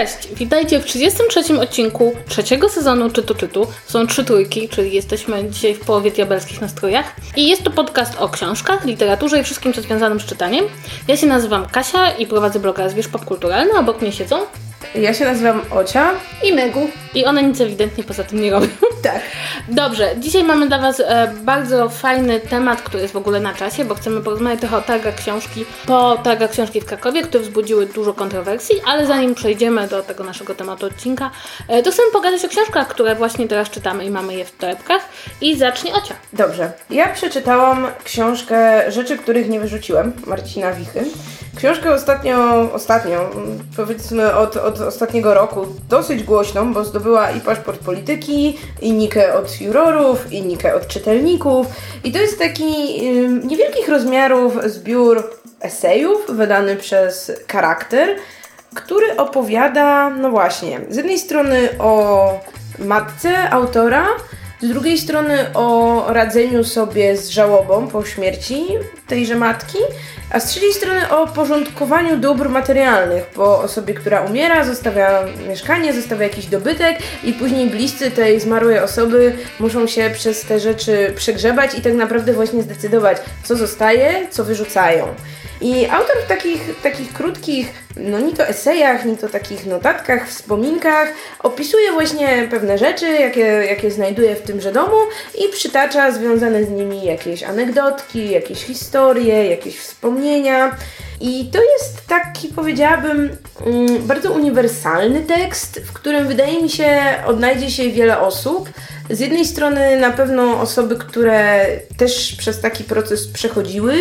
Cześć, witajcie w 33 odcinku trzeciego sezonu Czytu Czytu. Są trzy trójki, czyli jesteśmy dzisiaj w połowie diabelskich nastrojach. I jest to podcast o książkach, literaturze i wszystkim, co związanym z czytaniem. Ja się nazywam Kasia i prowadzę bloga Zwierz Popkulturalny, obok mnie siedzą ja się nazywam Ocia i Megu. I one nic ewidentnie poza tym nie robią. Tak. Dobrze, dzisiaj mamy dla Was e, bardzo fajny temat, który jest w ogóle na czasie, bo chcemy porozmawiać trochę o targach książki, po targach książki w Krakowie, które wzbudziły dużo kontrowersji, ale zanim przejdziemy do tego naszego tematu odcinka, e, to chcemy pogadać o książkach, które właśnie teraz czytamy i mamy je w torebkach. I zacznie Ocia. Dobrze. Ja przeczytałam książkę Rzeczy, których nie wyrzuciłem, Marcina Wichy. Książkę ostatnio, ostatnio, powiedzmy od, od ostatniego roku, dosyć głośną, bo zdobyła i paszport polityki, i nikę od jurorów, i nikę od czytelników. I to jest taki niewielkich rozmiarów zbiór esejów wydany przez charakter, który opowiada, no właśnie, z jednej strony o matce autora, z drugiej strony o radzeniu sobie z żałobą po śmierci tejże matki, a z trzeciej strony o porządkowaniu dóbr materialnych, bo osobie, która umiera, zostawia mieszkanie, zostawia jakiś dobytek i później bliscy tej zmarłej osoby muszą się przez te rzeczy przegrzebać i tak naprawdę właśnie zdecydować, co zostaje, co wyrzucają. I autor w takich, takich krótkich, no ni to esejach, ni to takich notatkach, wspominkach opisuje właśnie pewne rzeczy, jakie, jakie znajduje w tymże domu i przytacza związane z nimi jakieś anegdotki, jakieś historie, jakieś wspomnienia. I to jest taki, powiedziałabym, mm, bardzo uniwersalny tekst, w którym wydaje mi się odnajdzie się wiele osób. Z jednej strony na pewno osoby, które też przez taki proces przechodziły,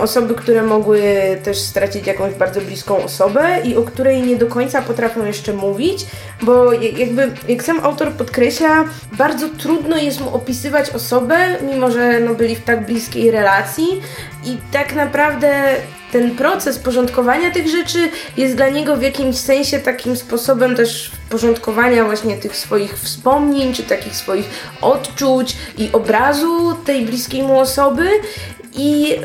osoby, które mogły też stracić jakąś bardzo bliską osobę i o której nie do końca potrafią jeszcze mówić, bo jakby, jak sam autor podkreśla, bardzo trudno jest mu opisywać osobę, mimo że no, byli w tak bliskiej relacji i tak naprawdę ten proces porządkowania tych rzeczy jest dla niego w jakimś sensie takim sposobem też porządkowania właśnie tych swoich wspomnień, czy takich swoich odczuć i obrazu tej bliskiej mu osoby. I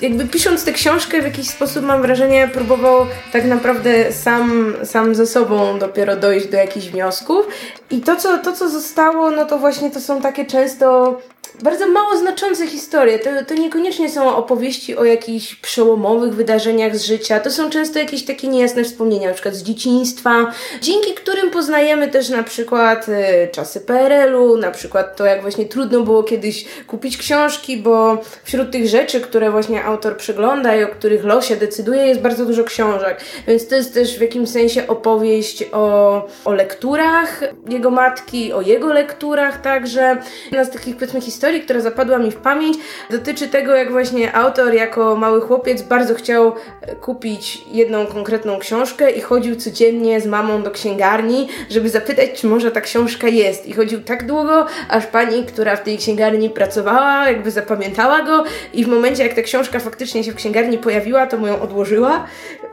jakby pisząc tę książkę w jakiś sposób mam wrażenie próbował tak naprawdę sam, sam ze sobą dopiero dojść do jakichś wniosków. I to co, to, co zostało, no to właśnie to są takie często bardzo mało znaczące historie. To, to niekoniecznie są opowieści o jakichś przełomowych wydarzeniach z życia. To są często jakieś takie niejasne wspomnienia, na przykład z dzieciństwa, dzięki którym poznajemy też na przykład y, czasy PRL-u, na przykład to, jak właśnie trudno było kiedyś kupić książki, bo wśród tych rzeczy, które właśnie autor przegląda i o których losie decyduje, jest bardzo dużo książek. Więc to jest też w jakimś sensie opowieść o, o lekturach jego matki, o jego lekturach także. Jedna z takich, powiedzmy, historii, historii, która zapadła mi w pamięć, dotyczy tego, jak właśnie autor jako mały chłopiec bardzo chciał e, kupić jedną konkretną książkę i chodził codziennie z mamą do księgarni, żeby zapytać, czy może ta książka jest. I chodził tak długo, aż pani, która w tej księgarni pracowała, jakby zapamiętała go. I w momencie, jak ta książka faktycznie się w księgarni pojawiła, to mu ją odłożyła,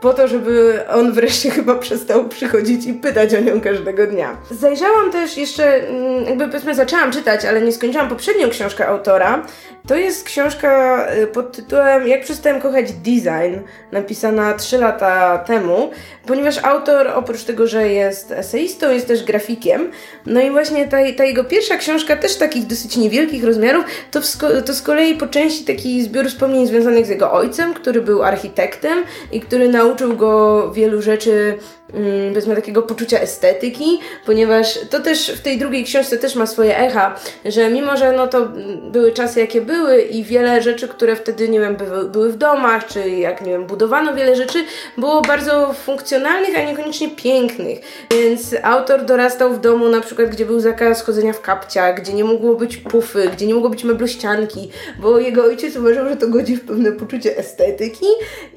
po to, żeby on wreszcie chyba przestał przychodzić i pytać o nią każdego dnia. Zajrzałam też jeszcze, mm, jakby powiedzmy zaczęłam czytać, ale nie skończyłam poprzednią książkę autora. To jest książka y, pod tytułem Jak przestałem kochać design, napisana 3 lata temu, ponieważ autor oprócz tego, że jest eseistą, jest też grafikiem. No i właśnie ta, ta jego pierwsza książka, też takich dosyć niewielkich rozmiarów, to, to z kolei po części taki zbiór wspomnień związanych z jego ojcem, który był architektem i który nauczył go wielu rzeczy Mm, powiedzmy takiego poczucia estetyki, ponieważ to też w tej drugiej książce też ma swoje echa, że mimo, że no to były czasy jakie były i wiele rzeczy, które wtedy, nie wiem, były, były w domach, czy jak, nie wiem, budowano wiele rzeczy, było bardzo funkcjonalnych, a niekoniecznie pięknych. Więc autor dorastał w domu na przykład, gdzie był zakaz chodzenia w kapciach, gdzie nie mogło być pufy, gdzie nie mogło być meblościanki, bo jego ojciec uważał, że to godzi w pewne poczucie estetyki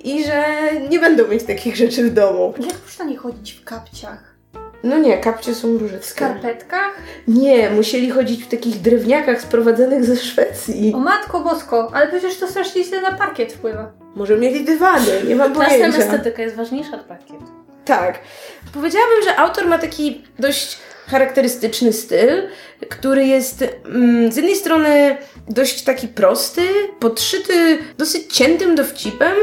i że nie będą mieć takich rzeczy w domu. Jak można nie chodzić w kapciach? No nie, kapcie są różne. W skarpetkach? Nie, musieli chodzić w takich drewniakach sprowadzonych ze Szwecji. O matko bosko, ale przecież to strasznie źle na parkiet wpływa. Może mieli dywany, nie mam pojęcia. Czasem estetyka jest ważniejsza od parkietu. Tak. Powiedziałabym, że autor ma taki dość charakterystyczny styl, który jest mm, z jednej strony dość taki prosty, podszyty dosyć ciętym dowcipem,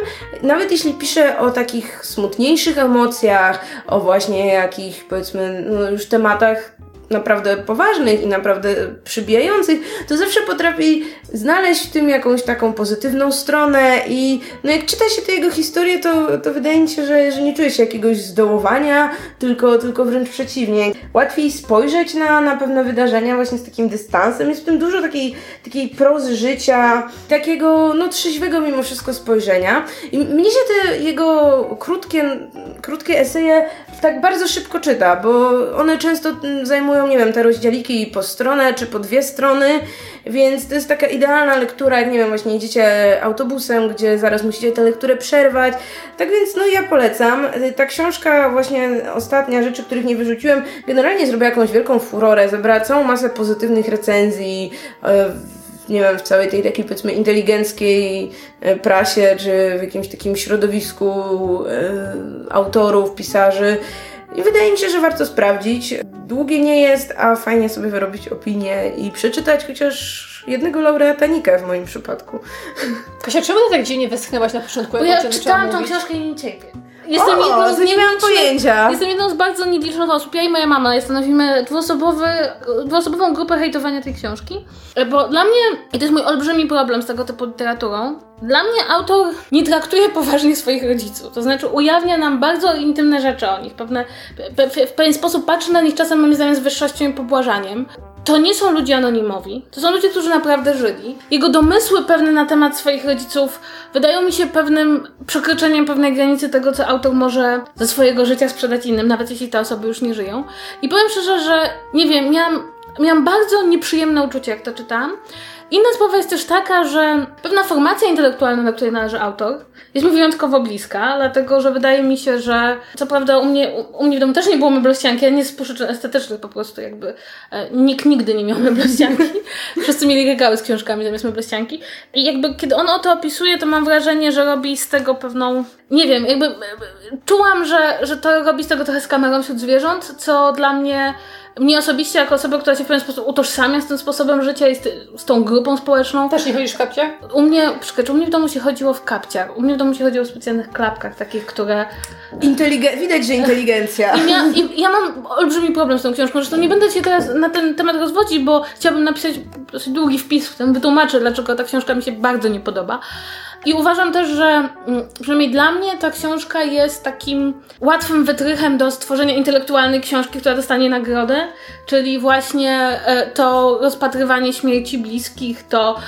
nawet jeśli pisze o takich smutniejszych emocjach, o właśnie jakich powiedzmy no już tematach naprawdę poważnych i naprawdę przybijających, to zawsze potrafi znaleźć w tym jakąś taką pozytywną stronę i no jak czyta się tę jego historię, to, to wydaje mi się, że, że nie czuje się jakiegoś zdołowania, tylko, tylko wręcz przeciwnie. Łatwiej spojrzeć na, na pewne wydarzenia właśnie z takim dystansem. Jest w tym dużo takiej, takiej prozy życia, takiego no trzeźwego mimo wszystko spojrzenia. I mnie się te jego krótkie, krótkie eseje tak bardzo szybko czyta, bo one często zajmują, nie wiem, te rozdzieliki po stronę czy po dwie strony, więc to jest taka idealna lektura, jak nie wiem, właśnie idziecie autobusem, gdzie zaraz musicie tę lekturę przerwać. Tak więc, no ja polecam. Ta książka, właśnie ostatnia rzeczy, których nie wyrzuciłem, generalnie zrobiła jakąś wielką furorę, zebrała całą masę pozytywnych recenzji. Yy, nie wiem, w całej tej takiej powiedzmy inteligenckiej e, prasie, czy w jakimś takim środowisku e, autorów, pisarzy. I wydaje mi się, że warto sprawdzić. Długie nie jest, a fajnie sobie wyrobić opinię i przeczytać chociaż jednego laureata Nika w moim przypadku. Kasia, czemu ty tak dziwnie westchnęłaś na początku? Bo ja czytałam tą książkę i nie cierpię. Jestem o, jedną z nie miałam pojęcia. Jestem jedną z bardzo nielicznych osób. Ja i moja mama stanowimy dwuosobowy, dwuosobową grupę hejtowania tej książki. Bo dla mnie, i to jest mój olbrzymi problem z tego typu literaturą, dla mnie autor nie traktuje poważnie swoich rodziców. To znaczy ujawnia nam bardzo intymne rzeczy o nich. Pewne, w pewien sposób patrzy na nich czasem moim zdaniem z wyższością i pobłażaniem. To nie są ludzie anonimowi. To są ludzie, którzy naprawdę żyli. Jego domysły pewne na temat swoich rodziców wydają mi się pewnym przekroczeniem pewnej granicy tego, co autor może ze swojego życia sprzedać innym, nawet jeśli te osoby już nie żyją. I powiem szczerze, że nie wiem, miałam, miałam bardzo nieprzyjemne uczucie, jak to czytałam. Inna sprawa jest też taka, że pewna formacja intelektualna, do której należy autor, jest mi wyjątkowo bliska, dlatego że wydaje mi się, że co prawda u mnie, u mnie w domu też nie było meblościanki, a nie z przyczyn estetycznych po prostu jakby e, nikt nigdy nie miał meblościanki. Wszyscy mieli regały z książkami zamiast meblościanki. I jakby kiedy on o to opisuje, to mam wrażenie, że robi z tego pewną, nie wiem, jakby e, czułam, że, że to robi z tego trochę z kamerą wśród zwierząt, co dla mnie mnie osobiście, jako osoba, która się w pewien sposób utożsamia z tym sposobem życia i z, z tą grupą społeczną. Też nie chodzisz w kapciach? U mnie, przecież u mnie w domu się chodziło w kapciach. U mnie w domu się chodziło w specjalnych klapkach, takich, które... Inteligen- widać, że inteligencja. I, ja, I ja mam olbrzymi problem z tą książką, zresztą nie będę się teraz na ten temat rozwodzić, bo chciałabym napisać dosyć długi wpis, w którym wytłumaczę, dlaczego ta książka mi się bardzo nie podoba. I uważam też, że mm, przynajmniej dla mnie ta książka jest takim łatwym wytrychem do stworzenia intelektualnej książki, która dostanie nagrodę, czyli właśnie e, to rozpatrywanie śmierci bliskich, to,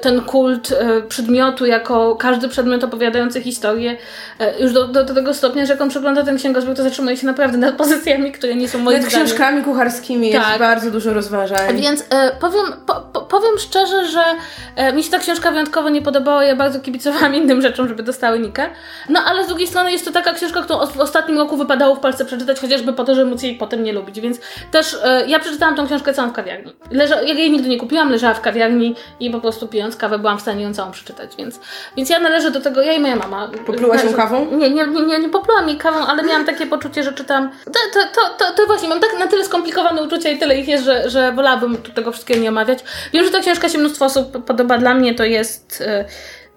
ten kult e, przedmiotu jako każdy przedmiot opowiadający historię, e, już do, do, do tego stopnia, że jak on przegląda ten księgozbiór, to zatrzymuje się naprawdę nad pozycjami, które nie są moim Nad książkami kucharskimi tak. jest bardzo dużo rozważań. Więc powiem, po, po, powiem szczerze, że mi się ta książka wyjątkowo nie podobała, ja bardzo kibicowałam innym rzeczom, żeby dostały Nikę. No ale z drugiej strony jest to taka książka, którą w ostatnim roku wypadało w Polsce przeczytać, chociażby po to, żeby móc jej potem nie lubić. Więc też e, ja przeczytałam tą książkę całą w kawiarni. Leża, ja jej nigdy nie kupiłam, leżała w kawiarni i po prostu pijąc kawę byłam w stanie ją całą przeczytać. Więc, więc ja należę do tego, ja i moja mama. Poplułaś ją kawą? Nie, nie, nie, nie, nie poplułam jej kawą, ale miałam takie poczucie, że czytam. To, to, to, to, to właśnie, mam tak na tyle skomplikowane uczucia i tyle ich jest, że, że wolałabym tego wszystkiego nie omawiać. Wiem, że ta książka się mnóstwo osób podoba. Dla mnie to jest. Yy,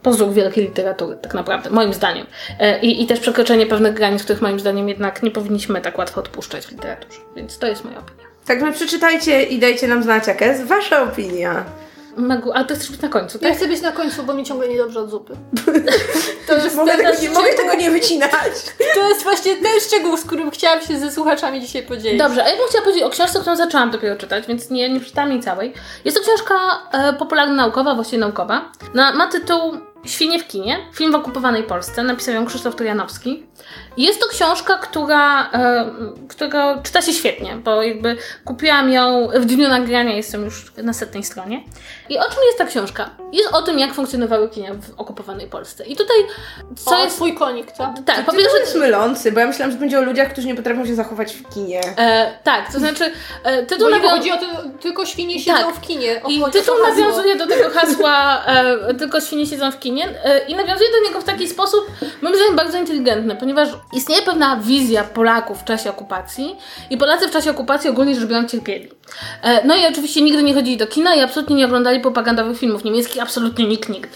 pozór wielkiej literatury, tak naprawdę, moim zdaniem. E, I, I też przekroczenie pewnych granic, których moim zdaniem jednak nie powinniśmy tak łatwo odpuszczać w literaturze. Więc to jest moja opinia. Tak, my przeczytajcie i dajcie nam znać, jaka jest Wasza opinia. Magu, ale to chcesz być na końcu, tak? Ja chcę być na końcu, bo mi ciągle niedobrze od zupy. To jest mogę, tego nie, mogę tego nie wycinać. To jest właśnie ten szczegół, z którym chciałam się ze słuchaczami dzisiaj podzielić. Dobrze, a ja bym chciała powiedzieć o książce, którą zaczęłam dopiero czytać, więc nie, nie przeczytałam jej całej. Jest to książka e, popularno-naukowa, właściwie naukowa. No, ma tytuł Świnie w kinie, film w okupowanej Polsce, napisał ją Krzysztof Trojanowski. Jest to książka, która, e, która czyta się świetnie, bo jakby kupiłam ją w dniu nagrania, jestem już na setnej stronie. I o czym jest ta książka? Jest o tym, jak funkcjonowały kinia w okupowanej Polsce. I tutaj, co o, jest... twój konik, co? Tak, po pierwsze... jest mylący, bo ja myślałam, że będzie o ludziach, którzy nie potrafią się zachować w kinie. E, tak, to znaczy... E, tytuł bo nawią... chodzi o to, tylko świnie siedzą tak. w kinie. O, I tytuł nawiązuje do tego hasła e, tylko świnie siedzą w kinie e, i nawiązuje do niego w taki sposób, moim zdaniem, bardzo inteligentny, ponieważ istnieje pewna wizja Polaków w czasie okupacji i Polacy w czasie okupacji ogólnie rzecz biorąc cierpieli. E, no i oczywiście nigdy nie chodzili do kina i absolutnie nie oglądali propagandowych filmów niemieckich, absolutnie nikt nigdy.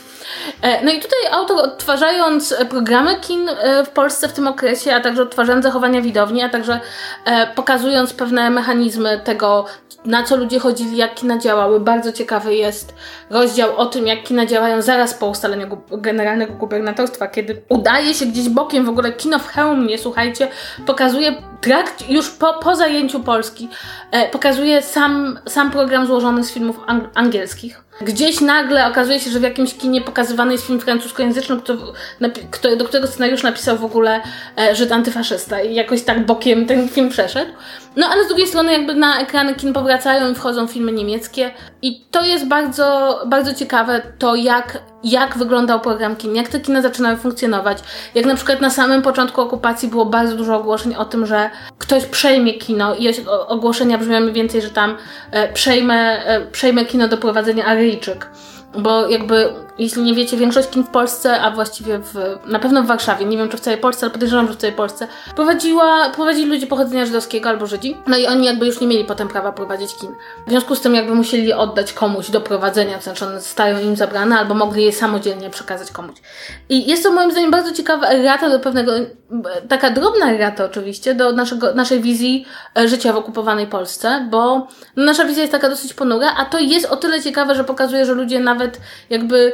E, no i tutaj autor odtwarzając programy kin e, w Polsce w tym okresie, a także odtwarzając zachowania widowni, a także pokazując pewne mechanizmy tego, na co ludzie chodzili, jak kina działały. Bardzo ciekawy jest rozdział o tym, jak kina działają zaraz po ustaleniu generalnego gubernatorstwa, kiedy udaje się gdzieś bokiem w ogóle kino w Chełmie, słuchajcie, pokazuje trakt już po, po zajęciu Polski, e, pokazuje sam, sam program złożony z filmów ang angielskich. Gdzieś nagle okazuje się, że w jakimś kinie pokazywany jest film francuskojęzyczny, kto, do którego scenariusz napisał w ogóle e, Żyd antyfaszysta i jakoś tak bokiem ten film przeszedł. No ale z drugiej strony jakby na ekrany kin powracają i wchodzą filmy niemieckie i to jest bardzo, bardzo ciekawe to jak, jak wyglądał program kin, jak te kina zaczynały funkcjonować. Jak na przykład na samym początku okupacji było bardzo dużo ogłoszeń o tym, że ktoś przejmie kino i ogłoszenia brzmiały więcej, że tam e, przejmę, e, przejmę kino do prowadzenia Aryjczyk. Bo jakby jeśli nie wiecie, większość kin w Polsce, a właściwie w, na pewno w Warszawie, nie wiem czy w całej Polsce, ale podejrzewam, że w całej Polsce, prowadziła, prowadzili ludzie pochodzenia żydowskiego albo Żydzi. No i oni jakby już nie mieli potem prawa prowadzić kin. W związku z tym jakby musieli oddać komuś do prowadzenia, to znaczy one zostają im zabrane, albo mogli je samodzielnie przekazać komuś. I jest to moim zdaniem bardzo ciekawa errata do pewnego, taka drobna errata oczywiście, do naszego, naszej wizji e, życia w okupowanej Polsce, bo nasza wizja jest taka dosyć ponura, a to jest o tyle ciekawe, że pokazuje, że ludzie nawet jakby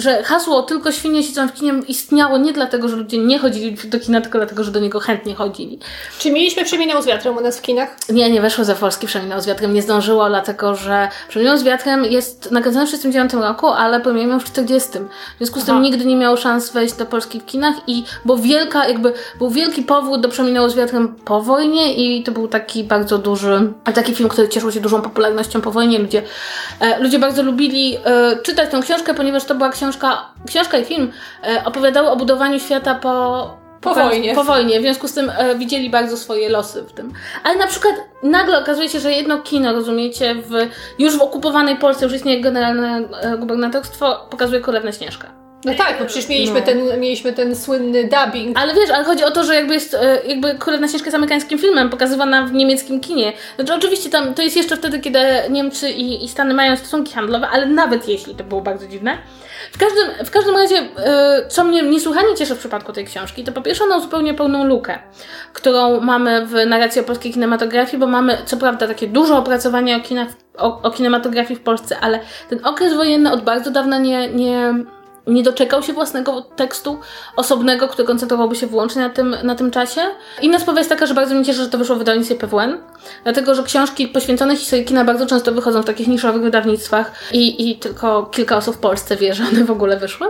że hasło tylko świnie siedzą w kinie istniało nie dlatego, że ludzie nie chodzili do kina, tylko dlatego, że do niego chętnie chodzili. Czy mieliśmy Przemienę z wiatrem u nas w kinach? Nie, nie weszło ze Polski Przemienę z wiatrem, nie zdążyło, dlatego że Przemienę z wiatrem jest nakręcone w 1939 roku, ale premierem w 40. W związku z tym nigdy nie miało szans wejść do Polski w kinach i bo wielka, jakby był wielki powrót do Przemienę z wiatrem po wojnie i to był taki bardzo duży, taki film, który cieszył się dużą popularnością po wojnie. Ludzie, e, ludzie bardzo lubili e, czytać tę książkę, ponieważ to była książka, książka i film e, opowiadały o budowaniu świata po, po, wojnie. Po wojnie, w związku z tym e, widzieli bardzo swoje losy w tym. Ale na przykład nagle okazuje się, że jedno kino, rozumiecie, w, już w okupowanej Polsce, już istnieje generalne e, gubernatorstwo, pokazuje Królewna Śnieżka. No tak, bo przecież mieliśmy, no. ten, mieliśmy ten słynny dubbing. Ale wiesz, ale chodzi o to, że jakby jest, e, jakby Królewna Śnieżka jest amerykańskim filmem, pokazywana w niemieckim kinie. Znaczy oczywiście tam, to jest jeszcze wtedy, kiedy Niemcy i, i Stany mają stosunki handlowe, ale nawet jeśli to było bardzo dziwne, w każdym, w każdym razie, yy, co mnie niesłychanie cieszy w przypadku tej książki, to po pierwsze ona uzupełnia pełną lukę, którą mamy w narracji o polskiej kinematografii, bo mamy co prawda takie dużo opracowania o, kinach, o, o kinematografii w Polsce, ale ten okres wojenny od bardzo dawna nie, nie nie doczekał się własnego tekstu osobnego, który koncentrowałby się wyłącznie na tym, na tym czasie. Inna sprawa jest taka, że bardzo mnie cieszy, że to wyszło w wydawnictwie PWN, dlatego że książki poświęcone historii kina bardzo często wychodzą w takich niszowych wydawnictwach i, i tylko kilka osób w Polsce wie, że one w ogóle wyszły.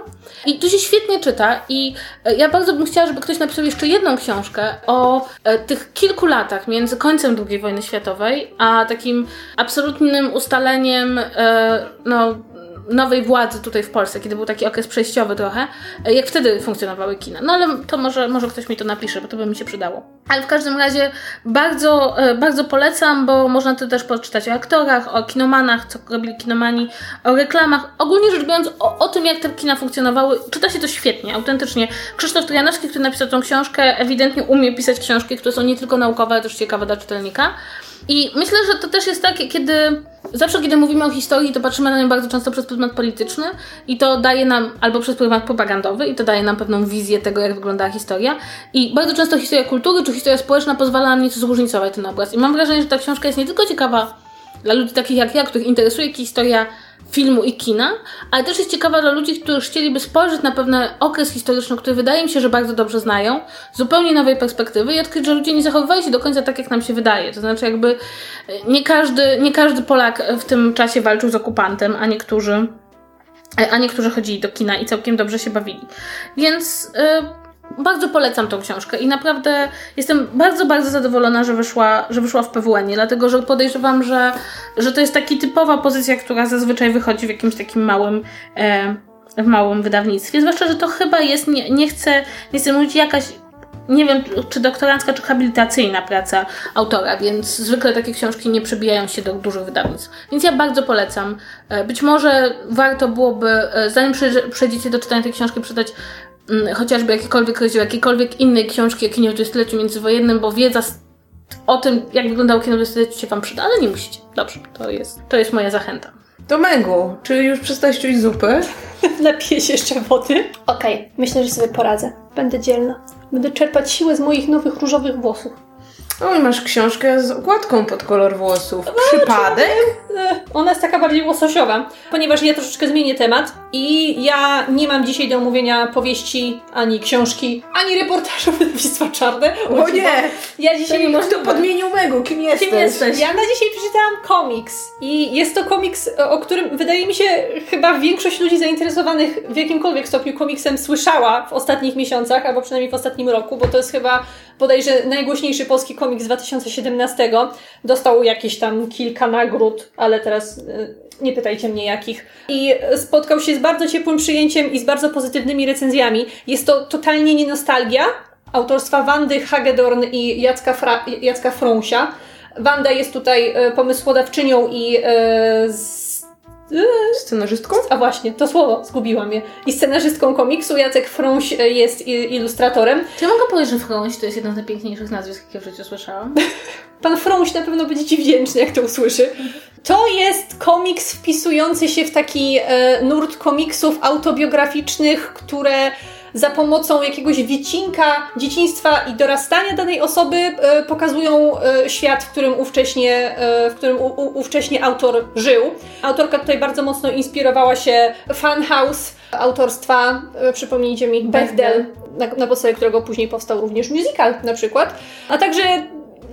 I to się świetnie czyta i e, ja bardzo bym chciała, żeby ktoś napisał jeszcze jedną książkę o e, tych kilku latach między końcem II wojny światowej, a takim absolutnym ustaleniem e, no, nowej władzy tutaj w Polsce, kiedy był taki okres przejściowy trochę, jak wtedy funkcjonowały kina. No ale to może, może ktoś mi to napisze, bo to by mi się przydało. Ale w każdym razie bardzo, e, bardzo polecam, bo można tu też poczytać o aktorach, o kinomanach, co robili kinomani, o reklamach. Ogólnie rzecz biorąc, o, o tym, jak te kina funkcjonowały, czyta się to świetnie, autentycznie. Krzysztof Trojanowski, który napisał tą książkę, ewidentnie umie pisać książki, które są nie tylko naukowe, ale też ciekawe dla czytelnika. I myślę, że to też jest tak, kiedy zawsze, kiedy mówimy o historii, to patrzymy na nią bardzo często przez pryzmat polityczny i to daje nam, albo przez pryzmat propagandowy, i to daje nam pewną wizję tego, jak wyglądała historia. I bardzo często historia kultury czy historia społeczna pozwala nam nieco zróżnicować ten obraz. I mam wrażenie, że ta książka jest nie tylko ciekawa dla ludzi takich jak ja, których interesuje historia filmu i kina, ale też jest ciekawa dla ludzi, którzy chcieliby spojrzeć na pewien okres historyczny, który wydaje mi się, że bardzo dobrze znają, z zupełnie nowej perspektywy i odkryć, że ludzie nie zachowywali się do końca tak, jak nam się wydaje. To znaczy jakby e, nie każdy, nie każdy Polak w tym czasie walczył z okupantem, a niektórzy e, a niektórzy chodzili do kina i całkiem dobrze się bawili. Więc yy, bardzo polecam tą książkę i naprawdę jestem bardzo, bardzo zadowolona, że wyszła, że wyszła w PWN, dlatego że podejrzewam, że, że to jest taka typowa pozycja, która zazwyczaj wychodzi w jakimś takim małym. E, w małym wydawnictwie, zwłaszcza, że to chyba jest, nie, nie chcę, nie chcę mówić jakaś nie wiem, czy doktorancka, czy habilitacyjna praca autora, więc zwykle takie książki nie przebijają się do dużych wydawnictw. Więc ja bardzo polecam. E, być może warto byłoby, e, zanim przejdziecie do czytania tej książki, przeczytać chociażby jakikolwiek rozdział, jakiejkolwiek innej książki o kinie w dwudziestoleciu międzywojennym, bo wiedza o tym, jak wyglądało kino w dwudziestoleciu się Wam przyda, ale nie musicie. Dobrze, to jest, to jest moja zachęta. To Megu, czy już przestałeś czuć zupę? Napiję się jeszcze wody. Okej, myślę, że sobie poradzę. Będę dzielna. Będę czerpać siłę z moich nowych różowych włosów. Oj, masz książkę z okładką pod kolor włosów. Przypadek? E, Ona jest taka bardziej łososiowa, ponieważ ja troszeczkę zmienię temat i ja nie mam dzisiaj do omówienia powieści, ani książki, ani reportażu wydawnictwa Czarne. O nie! Ja dzisiaj Kto podmienił Megu? Kim jesteś? Kim jesteś? Ja na dzisiaj przeczytałam komiks i jest to komiks, o którym wydaje mi się chyba większość ludzi zainteresowanych w jakimkolwiek stopniu komiksem słyszała w ostatnich miesiącach, albo przynajmniej w ostatnim roku, bo to jest chyba bodajże najgłośniejszy polski komiks z 2017. Dostał jakieś tam kilka nagród, ale teraz y, nie pytajcie mnie jakich. I spotkał się z bardzo ciepłym przyjęciem i z bardzo pozytywnymi recenzjami. Jest to totalnie nie nostalgia, autorstwa Wandy Hagedorn i Jacka, Fra- Jacka Frąsia. Wanda jest tutaj e, pomysłodawczynią i e, z, Scenarzystką? a właśnie, to słowo, zgubiłam je. I scenarzystką komiksu, Jacek Frąś e, jest ilustratorem. Czy ja mogę powiedzieć, że Frąś to jest jedno z najpiękniejszych nazwisk, jakie w życiu słyszałam? Pan Frąś na pewno będzie Ci wdzięczny, jak to usłyszy. To jest komiks wpisujący się w taki e, nurt komiksów autobiograficznych, które za pomocą jakiegoś wycinka dzieciństwa i dorastania danej osoby e, pokazują e, świat, w którym ówcześnie, e, w którym u, u, ówcześnie autor żył. Autorka tutaj bardzo mocno inspirowała się Funhouse autorstwa, przypomnijcie mi, Bechdel, na, na podstawie którego później powstał również musical na przykład. A także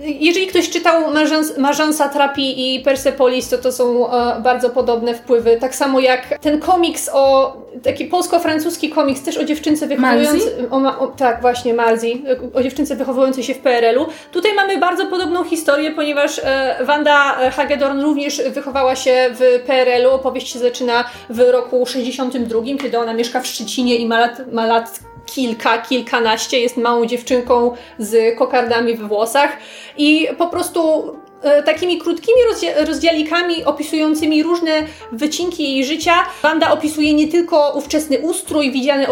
jeżeli ktoś czytał Marżans- Marżansa Trapi i Persepolis, to to są e, bardzo podobne wpływy. Tak samo jak ten komiks o, taki polsko-francuski komiks też o dziewczynce wychowującej... O, o, tak, właśnie, Marzi. O dziewczynce wychowującej się w PRL-u. Tutaj mamy bardzo podobną historię, ponieważ e, Wanda Hagedorn również wychowała się w PRL-u. Opowieść się zaczyna w roku 62, kiedy ona mieszka w Szczecinie i ma lat, ma lat kilka, kilkanaście, jest małą dziewczynką z kokardami we włosach i po prostu e, takimi krótkimi rozdzia- rozdziałikami opisującymi różne wycinki jej życia. Wanda opisuje nie tylko ówczesny ustrój widziany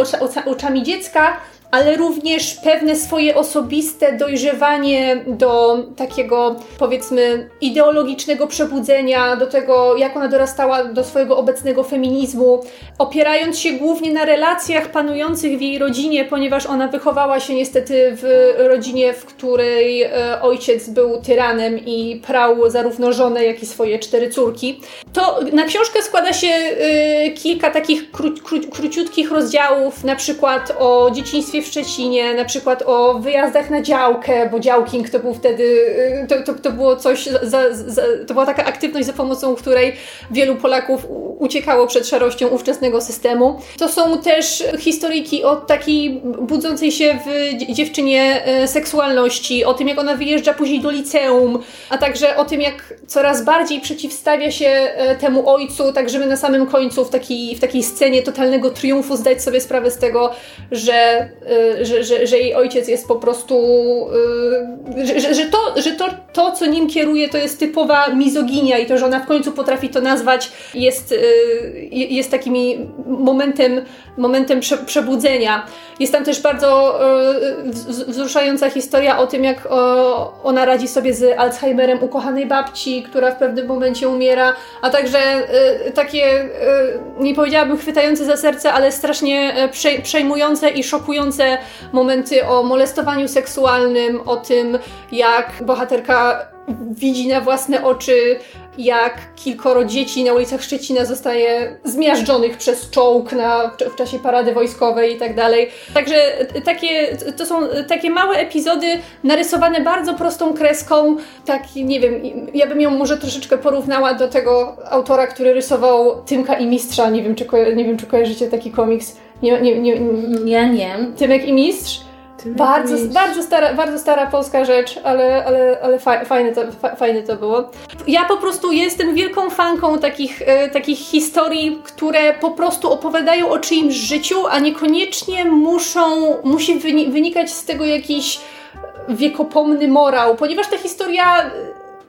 oczami dziecka, ale również pewne swoje osobiste dojrzewanie do takiego, powiedzmy, ideologicznego przebudzenia, do tego, jak ona dorastała do swojego obecnego feminizmu, opierając się głównie na relacjach panujących w jej rodzinie, ponieważ ona wychowała się niestety w rodzinie, w której e, ojciec był tyranem i prał zarówno żonę, jak i swoje cztery córki. To na książkę składa się e, kilka takich kró, kró, króciutkich rozdziałów, na przykład o dzieciństwie w Szczecinie, na przykład o wyjazdach na działkę, bo działking to był wtedy, e, to, to, to było coś, za, za, to była taka aktywność, za pomocą której wielu Polaków uciekało przed szarością ówczesnego systemu. To są też historyjki o takiej budzącej się w dzie- dziewczynie e, seksualności, o tym jak ona wyjeżdża później do liceum, a także o tym jak coraz bardziej przeciwstawia się e, temu ojcu, tak żeby na samym końcu w takiej, w takiej scenie totalnego triumfu zdać sobie sprawę z tego, że, że, że, że jej ojciec jest po prostu, e, że, że, że, to, że to, to, co nim kieruje, to jest typowa mizoginia i to, że ona w końcu potrafi to nazwać, jest, e, jest takimi momentem, momentem prze, przebudzenia. Jest tam też bardzo wz- wzruszająca historia o tym, jak ona radzi sobie z Alzheimerem ukochanej babci, która w pewnym momencie umiera, a także takie, nie powiedziałabym chwytające za serce, ale strasznie e, przej- przejmujące i szokujące momenty o molestowaniu seksualnym, o tym, jak bohaterka widzi na własne oczy, jak kilkoro dzieci na ulicach Szczecina zostaje zmiażdżonych przez czołg na, w czasie parady wojskowej i tak dalej. Także takie, to są takie małe epizody narysowane bardzo prostą kreską. Tak, nie wiem, ja bym ją może troszeczkę porównała do tego autora, który rysował Tymka i Mistrza. Nie wiem, czy, nie wiem, czy kojarzycie taki komiks. Nie, nie, nie, nie. Ja nie. Tymek i Mistrz. Bardzo, bardzo, stara, bardzo stara polska rzecz, ale, ale, ale fa- fajne, to, fa- fajne to było. Ja po prostu jestem wielką fanką takich, e, takich historii, które po prostu opowiadają o czyimś życiu, a niekoniecznie muszą, musi wyni- wynikać z tego jakiś wiekopomny morał, ponieważ ta historia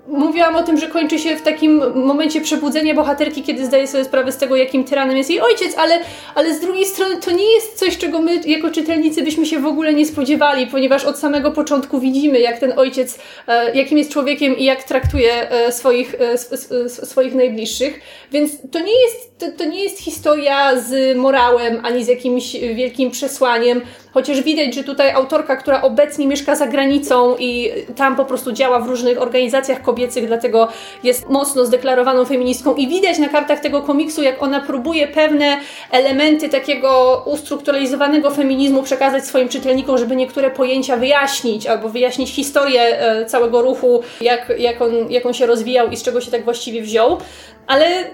mówiłam o tym, że kończy się w takim momencie przebudzenia bohaterki, kiedy zdaje sobie sprawę z tego, jakim tyranem jest jej ojciec, ale, ale z drugiej strony to nie jest coś, czego my jako czytelnicy byśmy się w ogóle nie spodziewali, ponieważ od samego początku widzimy, jak ten ojciec, e, jakim jest człowiekiem i jak traktuje e, swoich, e, swoich najbliższych. Więc to nie, jest, to, to nie jest historia z morałem, ani z jakimś wielkim przesłaniem, chociaż widać, że tutaj autorka, która obecnie mieszka za granicą i tam po prostu działa w różnych organizacjach kobiecych, dlatego jest mocno zdeklarowaną feministką i widać na kartach tego komiksu, jak ona próbuje pewne elementy takiego ustrukturalizowanego feminizmu przekazać swoim czytelnikom, żeby niektóre pojęcia wyjaśnić albo wyjaśnić historię e, całego ruchu, jak, jak, on, jak on się rozwijał i z czego się tak właściwie wziął. Ale, e,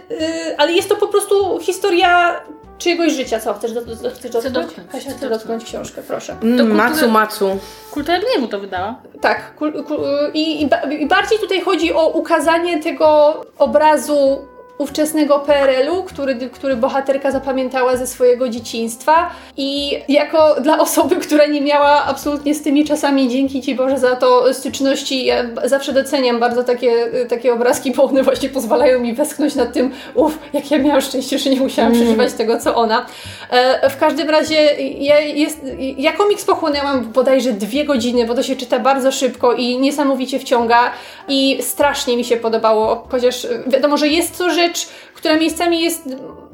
ale jest to po prostu historia czyjegoś życia. Co, chcesz, do, do, chcesz dotknąć? dotknąć? Kasia, chcę dotknąć książkę, proszę. Mm, macu, macu. Kultura gniewu to wydała. Tak. Kul, kul, i, i, I bardziej tutaj chodzi o ukazanie tego obrazu ówczesnego PRL-u, który, który bohaterka zapamiętała ze swojego dzieciństwa. I jako dla osoby, która nie miała absolutnie z tymi czasami, dzięki Ci Boże za to styczności, ja zawsze doceniam bardzo takie, takie obrazki, bo one właśnie pozwalają mi westchnąć nad tym, uff, jak ja miałam szczęście, że nie musiałam mm. przeżywać tego, co ona. E, w każdym razie ja, jest, ja komiks pochłonęłam bodajże dwie godziny, bo to się czyta bardzo szybko i niesamowicie wciąga i strasznie mi się podobało, chociaż wiadomo, że jest to rzecz, rzecz, która miejscami jest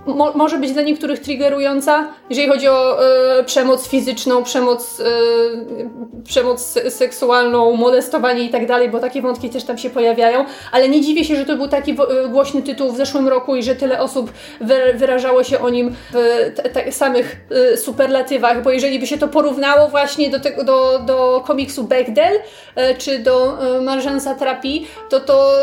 mo może być dla niektórych triggerująca, jeżeli chodzi o e, przemoc fizyczną, przemoc, e, przemoc seksualną, molestowanie i tak dalej, bo takie wątki też tam się pojawiają, ale nie dziwię się, że to był taki e, głośny tytuł w zeszłym roku i że tyle osób wyrażało się o nim w samych superlatywach, bo jeżeli by się to porównało właśnie do, tego, do, do komiksu Bechdel czy do e, Marżansa Trapi, to to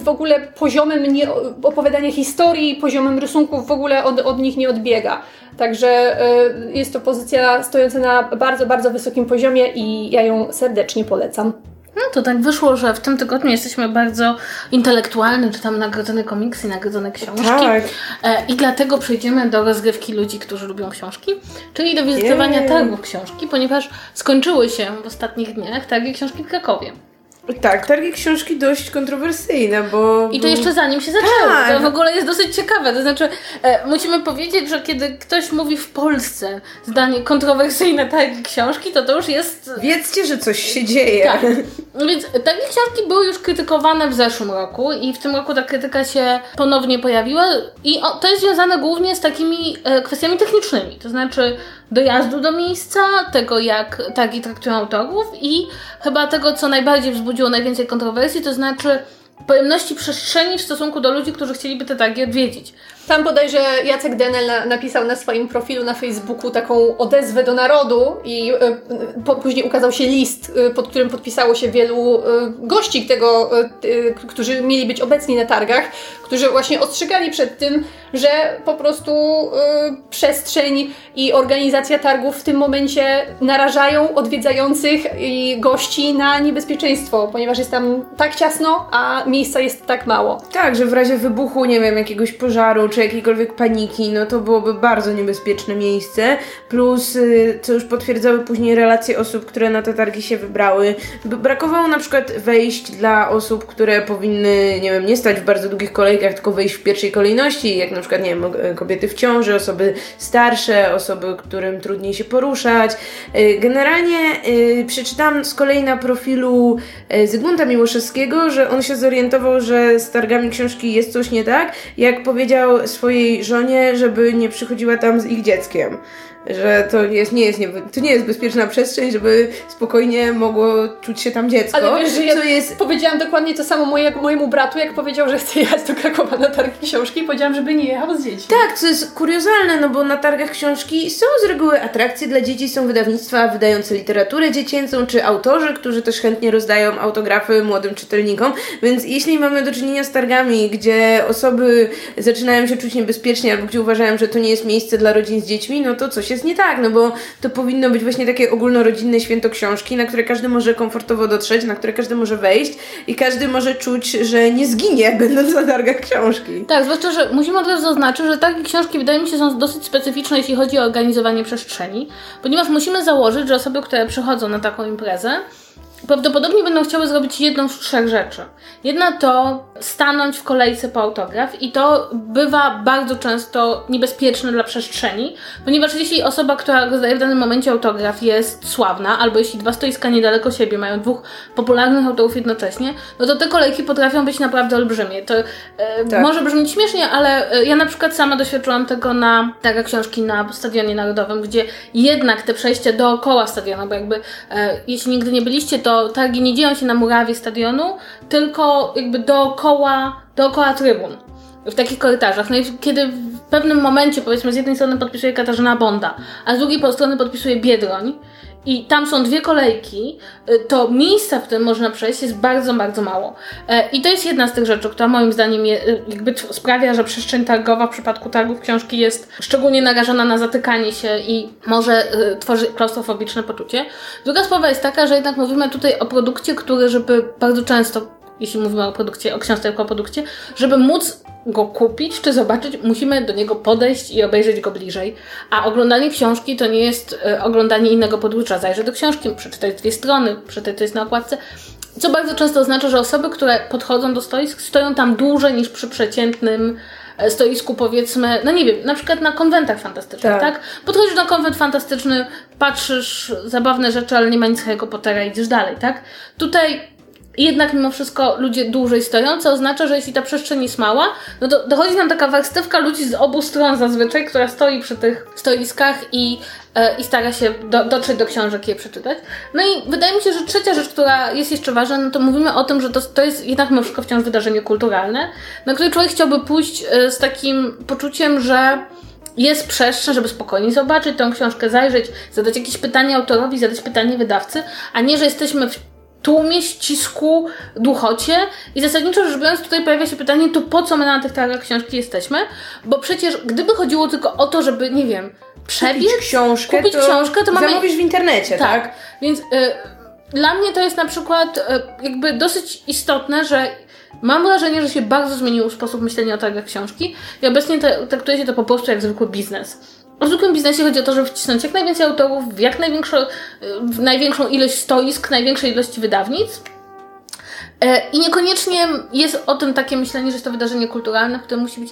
w ogóle poziomem nie, opowiadania historii, poziomem rysunku w ogóle od, od nich nie odbiega. Także y, jest to pozycja stojąca na bardzo, bardzo wysokim poziomie i ja ją serdecznie polecam. No to tak wyszło, że w tym tygodniu jesteśmy bardzo intelektualni, czytamy nagrodzone komiksy, nagrodzone książki. Tak. E, I dlatego przejdziemy do rozgrywki ludzi, którzy lubią książki, czyli do wizytowania yeah. targów książki, ponieważ skończyły się w ostatnich dniach targi książki w Krakowie. Tak, targi książki dość kontrowersyjne, bo... I to jeszcze zanim się zaczęło. Tak. To w ogóle jest dosyć ciekawe. To znaczy, e, musimy powiedzieć, że kiedy ktoś mówi w Polsce zdanie kontrowersyjne targi książki, to to już jest... Wiedzcie, że coś się dzieje. Tak. Więc targi książki były już krytykowane w zeszłym roku i w tym roku ta krytyka się ponownie pojawiła i to jest związane głównie z takimi e, kwestiami technicznymi. To znaczy, dojazdu do miejsca, tego jak targi traktują autorów i chyba tego, co najbardziej wzbudziło najwięcej kontrowersji, to znaczy pojemności przestrzeni w stosunku do ludzi, którzy chcieliby te targi odwiedzić. Tam bodajże Jacek Denel na, napisał na swoim profilu na Facebooku taką odezwę do narodu i y, po, później ukazał się list, y, pod którym podpisało się wielu y, gości tego, którzy mieli być obecni na targach, którzy właśnie ostrzegali przed tym, że po prostu przestrzeń i organizacja targów w tym momencie narażają odwiedzających i gości na niebezpieczeństwo, ponieważ jest tam tak ciasno, a miejsca jest tak mało. Tak, że w razie wybuchu, nie wiem, jakiegoś pożaru czy jakiejkolwiek paniki, no to byłoby bardzo niebezpieczne miejsce. Plus, y, co już potwierdzały później relacje osób, które na te targi się wybrały, brakowało na przykład wejść dla osób, które powinny, nie wiem, nie stać w bardzo długich kolejkach, tylko wejść w pierwszej kolejności, jak na przykład, nie wiem, kobiety w ciąży, osoby starsze, osoby, którym trudniej się poruszać. Y, generalnie y, przeczytałam z kolei na profilu Zygmunta Miłoszewskiego, że on się zorientował, że z targami książki jest coś nie tak, jak powiedział swojej żonie, żeby nie przychodziła tam z ich dzieckiem że to jest, nie, jest nie, to nie jest bezpieczna przestrzeń, żeby spokojnie mogło czuć się tam dziecko. Ale wiesz, że ja jest... powiedziałam dokładnie to samo moje, mojemu bratu, jak powiedział, że chce jechać do Krakowa na targi książki i powiedziałam, żeby nie jechał z dziećmi. Tak, co jest kuriozalne, no bo na targach książki są z reguły atrakcje dla dzieci, są wydawnictwa wydające literaturę dziecięcą, czy autorzy, którzy też chętnie rozdają autografy młodym czytelnikom, więc jeśli mamy do czynienia z targami, gdzie osoby zaczynają się czuć niebezpiecznie, albo gdzie uważają, że to nie jest miejsce dla rodzin z dziećmi, no to coś jest nie tak, no bo to powinno być właśnie takie ogólnorodzinne święto książki, na które każdy może komfortowo dotrzeć, na które każdy może wejść i każdy może czuć, że nie zginie, będąc na targach książki. Tak, zwłaszcza, że musimy od razu zaznaczyć, że takie książki wydaje mi się są dosyć specyficzne, jeśli chodzi o organizowanie przestrzeni, ponieważ musimy założyć, że osoby, które przychodzą na taką imprezę, prawdopodobnie będą chciały zrobić jedną z trzech rzeczy. Jedna to stanąć w kolejce po autograf i to bywa bardzo często niebezpieczne dla przestrzeni, ponieważ jeśli osoba, która rozdaje w danym momencie autograf jest sławna, albo jeśli dwa stoiska niedaleko siebie mają dwóch popularnych autorów jednocześnie, no to te kolejki potrafią być naprawdę olbrzymie. To e, tak. może brzmieć śmiesznie, ale e, ja na przykład sama doświadczyłam tego na taka książki na Stadionie Narodowym, gdzie jednak te przejścia dookoła stadionu, bo jakby e, jeśli nigdy nie byliście, to targi nie dzieją się na murawie stadionu, tylko jakby dookoła, dookoła trybun. W takich korytarzach. No i kiedy w pewnym momencie, powiedzmy, z jednej strony podpisuje Katarzyna Bonda, a z drugiej strony podpisuje Biedroń, i tam są dwie kolejki, y, to miejsca, w którym można przejść jest bardzo, bardzo mało. E, I to jest jedna z tych rzeczy, która moim zdaniem je, y, jakby sprawia, że przestrzeń targowa w przypadku targów książki jest szczególnie narażona na zatykanie się i może y, tworzy klaustrofobiczne poczucie. Druga sprawa jest taka, że jednak mówimy tutaj o produkcie, który żeby bardzo często jeśli mówimy o produkcie, o książce jako o produkcie, żeby móc go kupić czy zobaczyć, musimy do niego podejść i obejrzeć go bliżej. A oglądanie książki to nie jest e, oglądanie innego podróża. Zajrzę do książki, przeczytaj dwie strony, przeczytaj co jest na okładce. Co bardzo często oznacza, że osoby, które podchodzą do stoisk, stoją tam dłużej niż przy przeciętnym e, stoisku, powiedzmy, no nie wiem, na przykład na konwentach fantastycznych, tak? tak? Podchodzisz na konwent fantastyczny, patrzysz, zabawne rzeczy, ale nie ma nic Harry Pottera, idziesz dalej, tak? Tutaj jednak mimo wszystko ludzie dłużej stoją, co oznacza, że jeśli ta przestrzeń jest mała, no to dochodzi nam taka warstewka ludzi z obu stron zazwyczaj, która stoi przy tych stoiskach i, e, i stara się do, dotrzeć do książek i je przeczytać. No i wydaje mi się, że trzecia rzecz, która jest jeszcze ważna, no to mówimy o tym, że to, to jest jednak mimo wszystko wciąż wydarzenie kulturalne, na które człowiek chciałby pójść e, z takim poczuciem, że jest przestrzeń, żeby spokojnie zobaczyć tę książkę, zajrzeć, zadać jakieś pytanie autorowi, zadać pytanie wydawcy, a nie, że jesteśmy w tłumie, ścisku, duchocie. I zasadniczo rzecz biorąc, tutaj pojawia się pytanie, to po co my na tych targach książki jesteśmy? Bo przecież gdyby chodziło tylko o to, żeby, nie wiem, przebiec, kupić książkę, kupić to książkę, to mamy... Zamówisz w internecie, tak? tak? Więc y, dla mnie to jest na przykład y, jakby dosyć istotne, że Mam wrażenie, że się bardzo zmienił sposób myślenia o targach książki i obecnie traktuje się to po prostu jak zwykły biznes. W zwykłym biznesie chodzi o to, żeby wcisnąć jak najwięcej autorów, w jak największą, w największą ilość stoisk, największej ilości wydawnictw. E, I niekoniecznie jest o tym takie myślenie, że jest to wydarzenie kulturalne, które musi być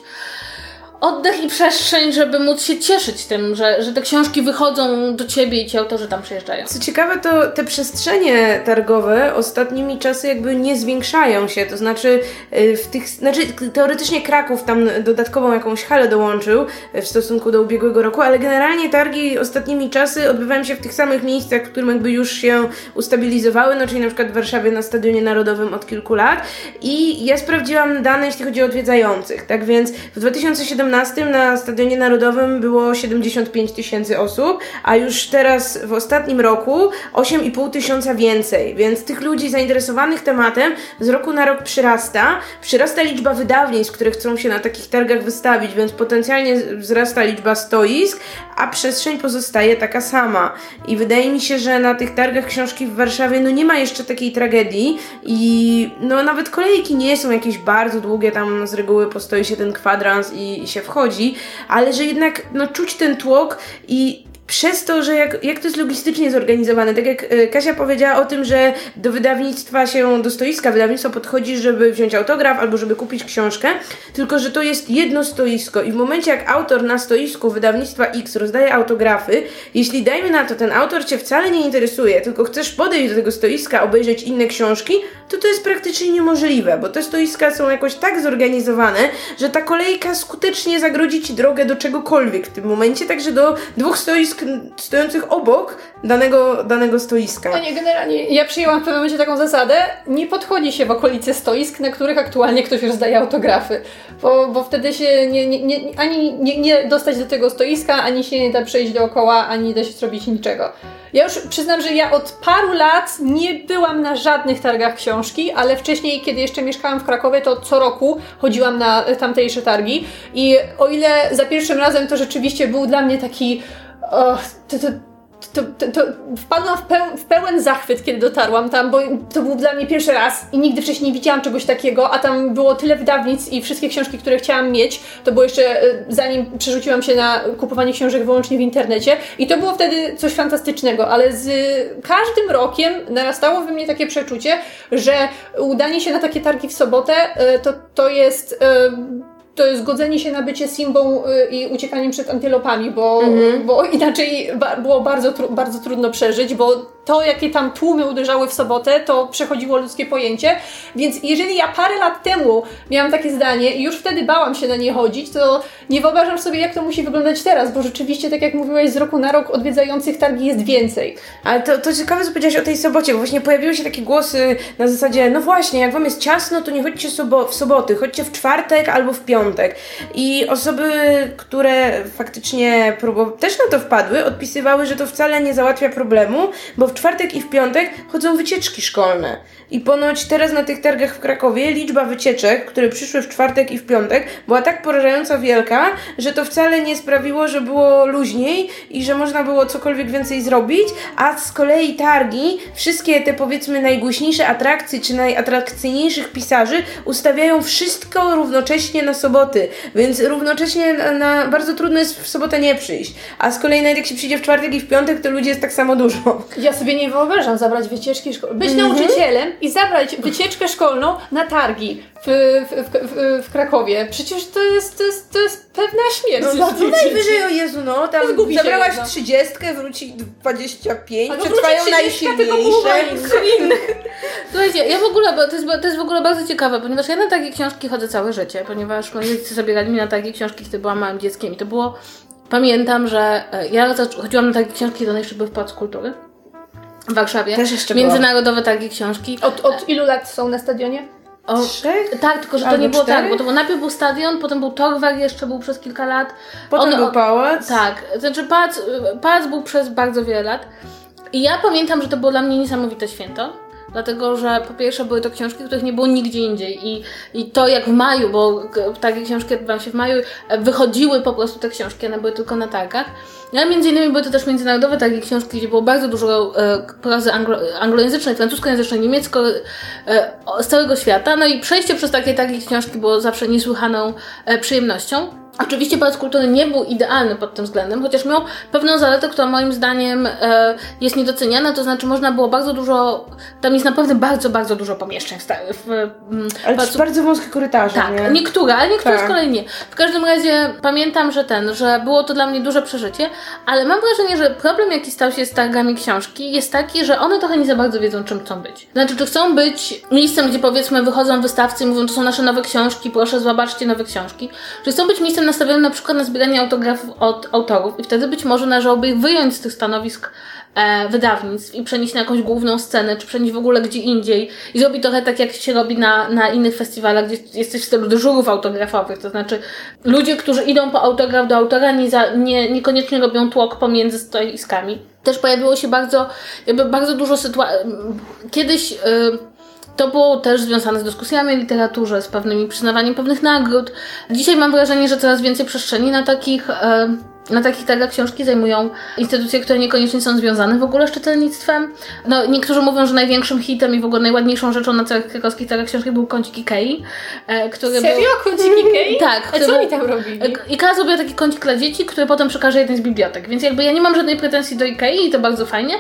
oddech i przestrzeń, żeby móc się cieszyć tym, że, że te książki wychodzą do ciebie i ci autorzy tam przyjeżdżają. Co ciekawe, to te przestrzenie targowe ostatnimi czasy jakby nie zwiększają się, to znaczy y, w tych, znaczy teoretycznie Kraków tam dodatkową jakąś halę dołączył y, w stosunku do ubiegłego roku, ale generalnie targi ostatnimi czasy odbywają się w tych samych miejscach, w którym jakby już się ustabilizowały, no czyli na przykład w Warszawie na Stadionie Narodowym od kilku lat. I ja sprawdziłam dane, jeśli chodzi o odwiedzających, tak więc w 2017 2017 na Stadionie Narodowym było 75 tysięcy osób, a już teraz w ostatnim roku 8,5 tysiąca więcej, więc tych ludzi zainteresowanych tematem z roku na rok przyrasta. Przyrasta liczba wydawnictw, które chcą się na takich targach wystawić, więc potencjalnie wzrasta liczba stoisk, a przestrzeń pozostaje taka sama. I wydaje mi się, że na tych targach książki w Warszawie no nie ma jeszcze takiej tragedii i no nawet kolejki nie są jakieś bardzo długie, tam z reguły postoi się ten kwadrans i, i się wchodzi, ale że jednak no, czuć ten tłok i przez to, że jak, jak to jest logistycznie zorganizowane, tak jak e, Kasia powiedziała o tym, że do wydawnictwa się, do stoiska wydawnictwo podchodzi, żeby wziąć autograf albo żeby kupić książkę, tylko że to jest jedno stoisko i w momencie jak autor na stoisku wydawnictwa X rozdaje autografy, jeśli dajmy na to, ten autor Cię wcale nie interesuje, tylko chcesz podejść do tego stoiska, obejrzeć inne książki, to to jest praktycznie niemożliwe, bo te stoiska są jakoś tak zorganizowane, że ta kolejka skutecznie zagrodzi Ci drogę do czegokolwiek w tym momencie, także do dwóch stoisk stojących obok danego, danego stoiska. No nie, generalnie ja przyjęłam w pewnym momencie taką zasadę, nie podchodzi się w okolice stoisk, na których aktualnie ktoś rozdaje autografy, bo, bo wtedy się nie, nie, nie, ani nie, nie dostać do tego stoiska, ani się nie da przejść dookoła, ani nie da się zrobić niczego. Ja już przyznam, że ja od paru lat nie byłam na żadnych targach książki, ale wcześniej, kiedy jeszcze mieszkałam w Krakowie, to co roku chodziłam na tamtejsze targi i o ile za pierwszym razem to rzeczywiście był dla mnie taki oh, to, to, to, to, to wpadłam w, peł, w pełen zachwyt, kiedy dotarłam tam, bo to był dla mnie pierwszy raz i nigdy wcześniej nie widziałam czegoś takiego, a tam było tyle wydawnictw i wszystkie książki, które chciałam mieć, to było jeszcze e, zanim przerzuciłam się na kupowanie książek wyłącznie w internecie i to było wtedy coś fantastycznego, ale z każdym rokiem narastało we mnie takie przeczucie, że udanie się na takie targi w sobotę e, to, to jest e, to jest godzenie się na bycie Simbą y, i uciekaniem przed antylopami, bo, mhm. bo inaczej ba było bardzo, tru bardzo trudno przeżyć, bo to, jakie tam tłumy uderzały w sobotę, to przechodziło ludzkie pojęcie. Więc jeżeli ja parę lat temu miałam takie zdanie i już wtedy bałam się na nie chodzić, to nie wyobrażam sobie, jak to musi wyglądać teraz, bo rzeczywiście, tak jak mówiłaś, z roku na rok odwiedzających targi jest więcej. Ale to, to ciekawe, co powiedziałaś o tej sobocie, bo właśnie pojawiły się takie głosy na zasadzie, no właśnie, jak wam jest ciasno, to nie chodźcie sobo w soboty, chodźcie w czwartek albo w piątek. I osoby, które faktycznie też na to wpadły, odpisywały, że to wcale nie załatwia problemu, bo w w czwartek i w piątek chodzą wycieczki szkolne. I ponoć teraz na tych targach w Krakowie liczba wycieczek, które przyszły w czwartek i w piątek, była tak porażająco wielka, że to wcale nie sprawiło, że było luźniej i że można było cokolwiek więcej zrobić, a z kolei targi, wszystkie te powiedzmy najgłośniejsze atrakcje czy najatrakcyjniejszych pisarzy ustawiają wszystko równocześnie na soboty, więc równocześnie na, na bardzo trudno jest w sobotę nie przyjść. A z kolei nawet jak się przyjdzie w czwartek i w piątek, to ludzi jest tak samo dużo. Ja sobie nie wyobrażam zabrać wycieczki szkolnej. Być mm -hmm. nauczycielem i zabrać wycieczkę szkolną na targi w, w, w, w, Krakowie. Przecież to jest, to jest, to jest pewna śmierć. No, no najwyżej, o Jezu, no, tam Zgubi zabrałaś trzydziestkę, wróci 25, Albo przetrwają najsilniejsze. Słuchajcie, ja w ogóle, bo to jest, to jest w ogóle bardzo ciekawe, ponieważ ja na takie książki chodzę całe życie, ponieważ moi rodzice zabierali mi na takie książki, kiedy byłam małym dzieckiem i to było Pamiętam, że e, ja chodziłam na takie książki, jeszcze były w Pałac Kultury w Warszawie. Też jeszcze Międzynarodowe targi książki. Od, od ilu lat są na stadionie? O, Trzech? Tak, tylko że to nie było cztery? tak, bo to był, najpierw był stadion, potem był Torwar, jeszcze był przez kilka lat. Potem On, był pałac. Tak, znaczy pałac, pałac był przez bardzo wiele lat. I ja pamiętam, że to było dla mnie niesamowite święto dlatego że po pierwsze były to książki, których nie było nigdzie indziej i, i to jak w maju, bo takie książki odbywają się w maju, e, wychodziły po prostu te książki, one były tylko na targach. No, ale między innymi były to też międzynarodowe takie książki, gdzie było bardzo dużo e, prozy anglo, anglojęzycznej, francuskojęzycznej, niemiecko, e, z całego świata. No i przejście przez takie takie książki było zawsze niesłychaną e, przyjemnością. Oczywiście Pałac Kultury nie był idealny pod tym względem, chociaż miał pewną zaletę, która moim zdaniem e, jest niedoceniana, to znaczy można było bardzo dużo, tam jest naprawdę bardzo, bardzo dużo pomieszczeń w, w, mm, Ale pałacu... bardzo wąskie korytarze, Tak, nie? niektóre, ale niektóre tak. z kolei nie. W każdym razie pamiętam, że ten, że było to dla mnie duże przeżycie, ale mam wrażenie, że problem jaki stał się z targami książki jest taki, że one trochę nie za bardzo wiedzą czym chcą być. Znaczy, czy chcą być miejscem, gdzie powiedzmy wychodzą wystawcy i mówią, to są nasze nowe książki, proszę zobaczcie nowe książki, czy chcą być miejscem nastawiony na przykład na zbieranie autografów od autorów i wtedy być może należałoby ich wyjąć z tych stanowisk e, wydawnictw i przenieść na jakąś główną scenę, czy przenieść w ogóle gdzie indziej i zrobić trochę tak, jak się robi na, na innych festiwalach, gdzie jesteś w stylu dyżurów autografowych, to znaczy ludzie, którzy idą po autograf do autora, nie za, nie, niekoniecznie robią tłok pomiędzy stoiskami. Też pojawiło się bardzo, jakby bardzo dużo sytuacji. Kiedyś... Yy, to było też związane z dyskusjami o literaturze, z pewnymi przyznawaniem pewnych nagród. Dzisiaj mam wrażenie, że coraz więcej przestrzeni na takich, e, na takich targach książki zajmują instytucje, które niekoniecznie są związane w ogóle z czytelnictwem. No, niektórzy mówią, że największym hitem i w ogóle najładniejszą rzeczą na całych krakowskich targach książki był kącik Ikei. E, który Serio? Był... Kącik Ikei? Tak. A co oni tam robili? E, Ikea zrobiła taki kącik dla dzieci, który potem przekaże jednej z bibliotek. Więc jakby ja nie mam żadnej pretensji do Ikei i to bardzo fajnie.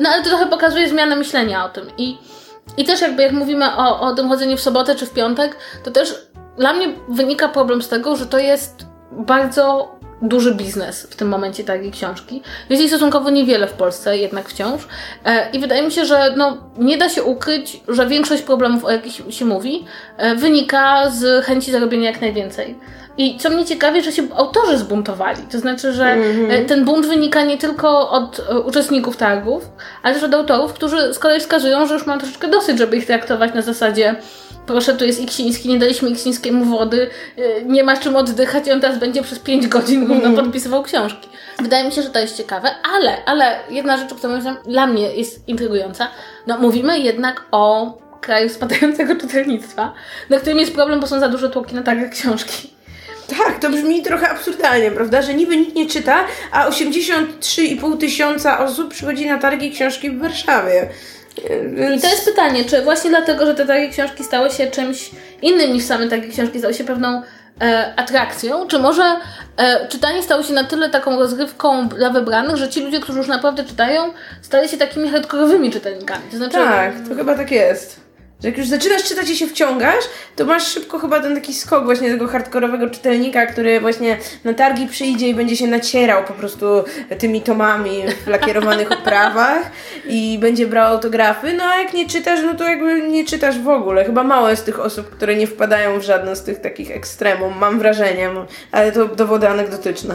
No ale to trochę pokazuje zmianę myślenia o tym. I i też jakby jak mówimy o, o tym chodzeniu w sobotę czy w piątek, to też dla mnie wynika problem z tego, że to jest bardzo duży biznes w tym momencie takiej książki. Jest jej stosunkowo niewiele w Polsce, jednak wciąż. E, I wydaje mi się, że no, nie da się ukryć, że większość problemów, o jakich się mówi, e, wynika z chęci zarobienia jak najwięcej. I co mnie ciekawi, że się autorzy zbuntowali. To znaczy, że mm-hmm. ten bunt wynika nie tylko od uczestników targów, ale też od autorów, którzy z kolei wskazują, że już mam troszeczkę dosyć, żeby ich traktować na zasadzie proszę, tu jest Iksiński, nie daliśmy Iksińskiemu wody, e, nie ma czym oddychać i on teraz będzie przez 5 godzin mm. no, podpisywał książki. Wydaje mi się, że to jest ciekawe, ale, ale jedna rzecz, która dla mnie jest intrygująca, no mówimy jednak o kraju spadającego czytelnictwa, na którym jest problem, bo są za duże tłoki na targach książki. Tak, to brzmi trochę absurdalnie, prawda? Że niby nikt nie czyta, a 83,5 tysiąca osób przychodzi na targi książki w Warszawie. I to jest pytanie, czy właśnie dlatego, że te takie książki stały się czymś innym niż same takie książki, stały się pewną e, atrakcją, czy może e, czytanie stało się na tyle taką rozgrywką dla wybranych, że ci ludzie, którzy już naprawdę czytają, stali się takimi hardkorowymi czytelnikami. To znaczy, Tak, to chyba tak jest. Że jak już zaczynasz czytać i się wciągasz, to masz szybko chyba ten taki skok właśnie tego hardkorowego czytelnika, który właśnie na targi przyjdzie i będzie się nacierał po prostu tymi tomami w lakierowanych oprawach i będzie brał autografy. No a jak nie czytasz, no to jakby nie czytasz w ogóle. Chyba mało jest tych osób, które nie wpadają w żadne z tych takich ekstremum, mam wrażenie, ale to dowody anegdotyczne.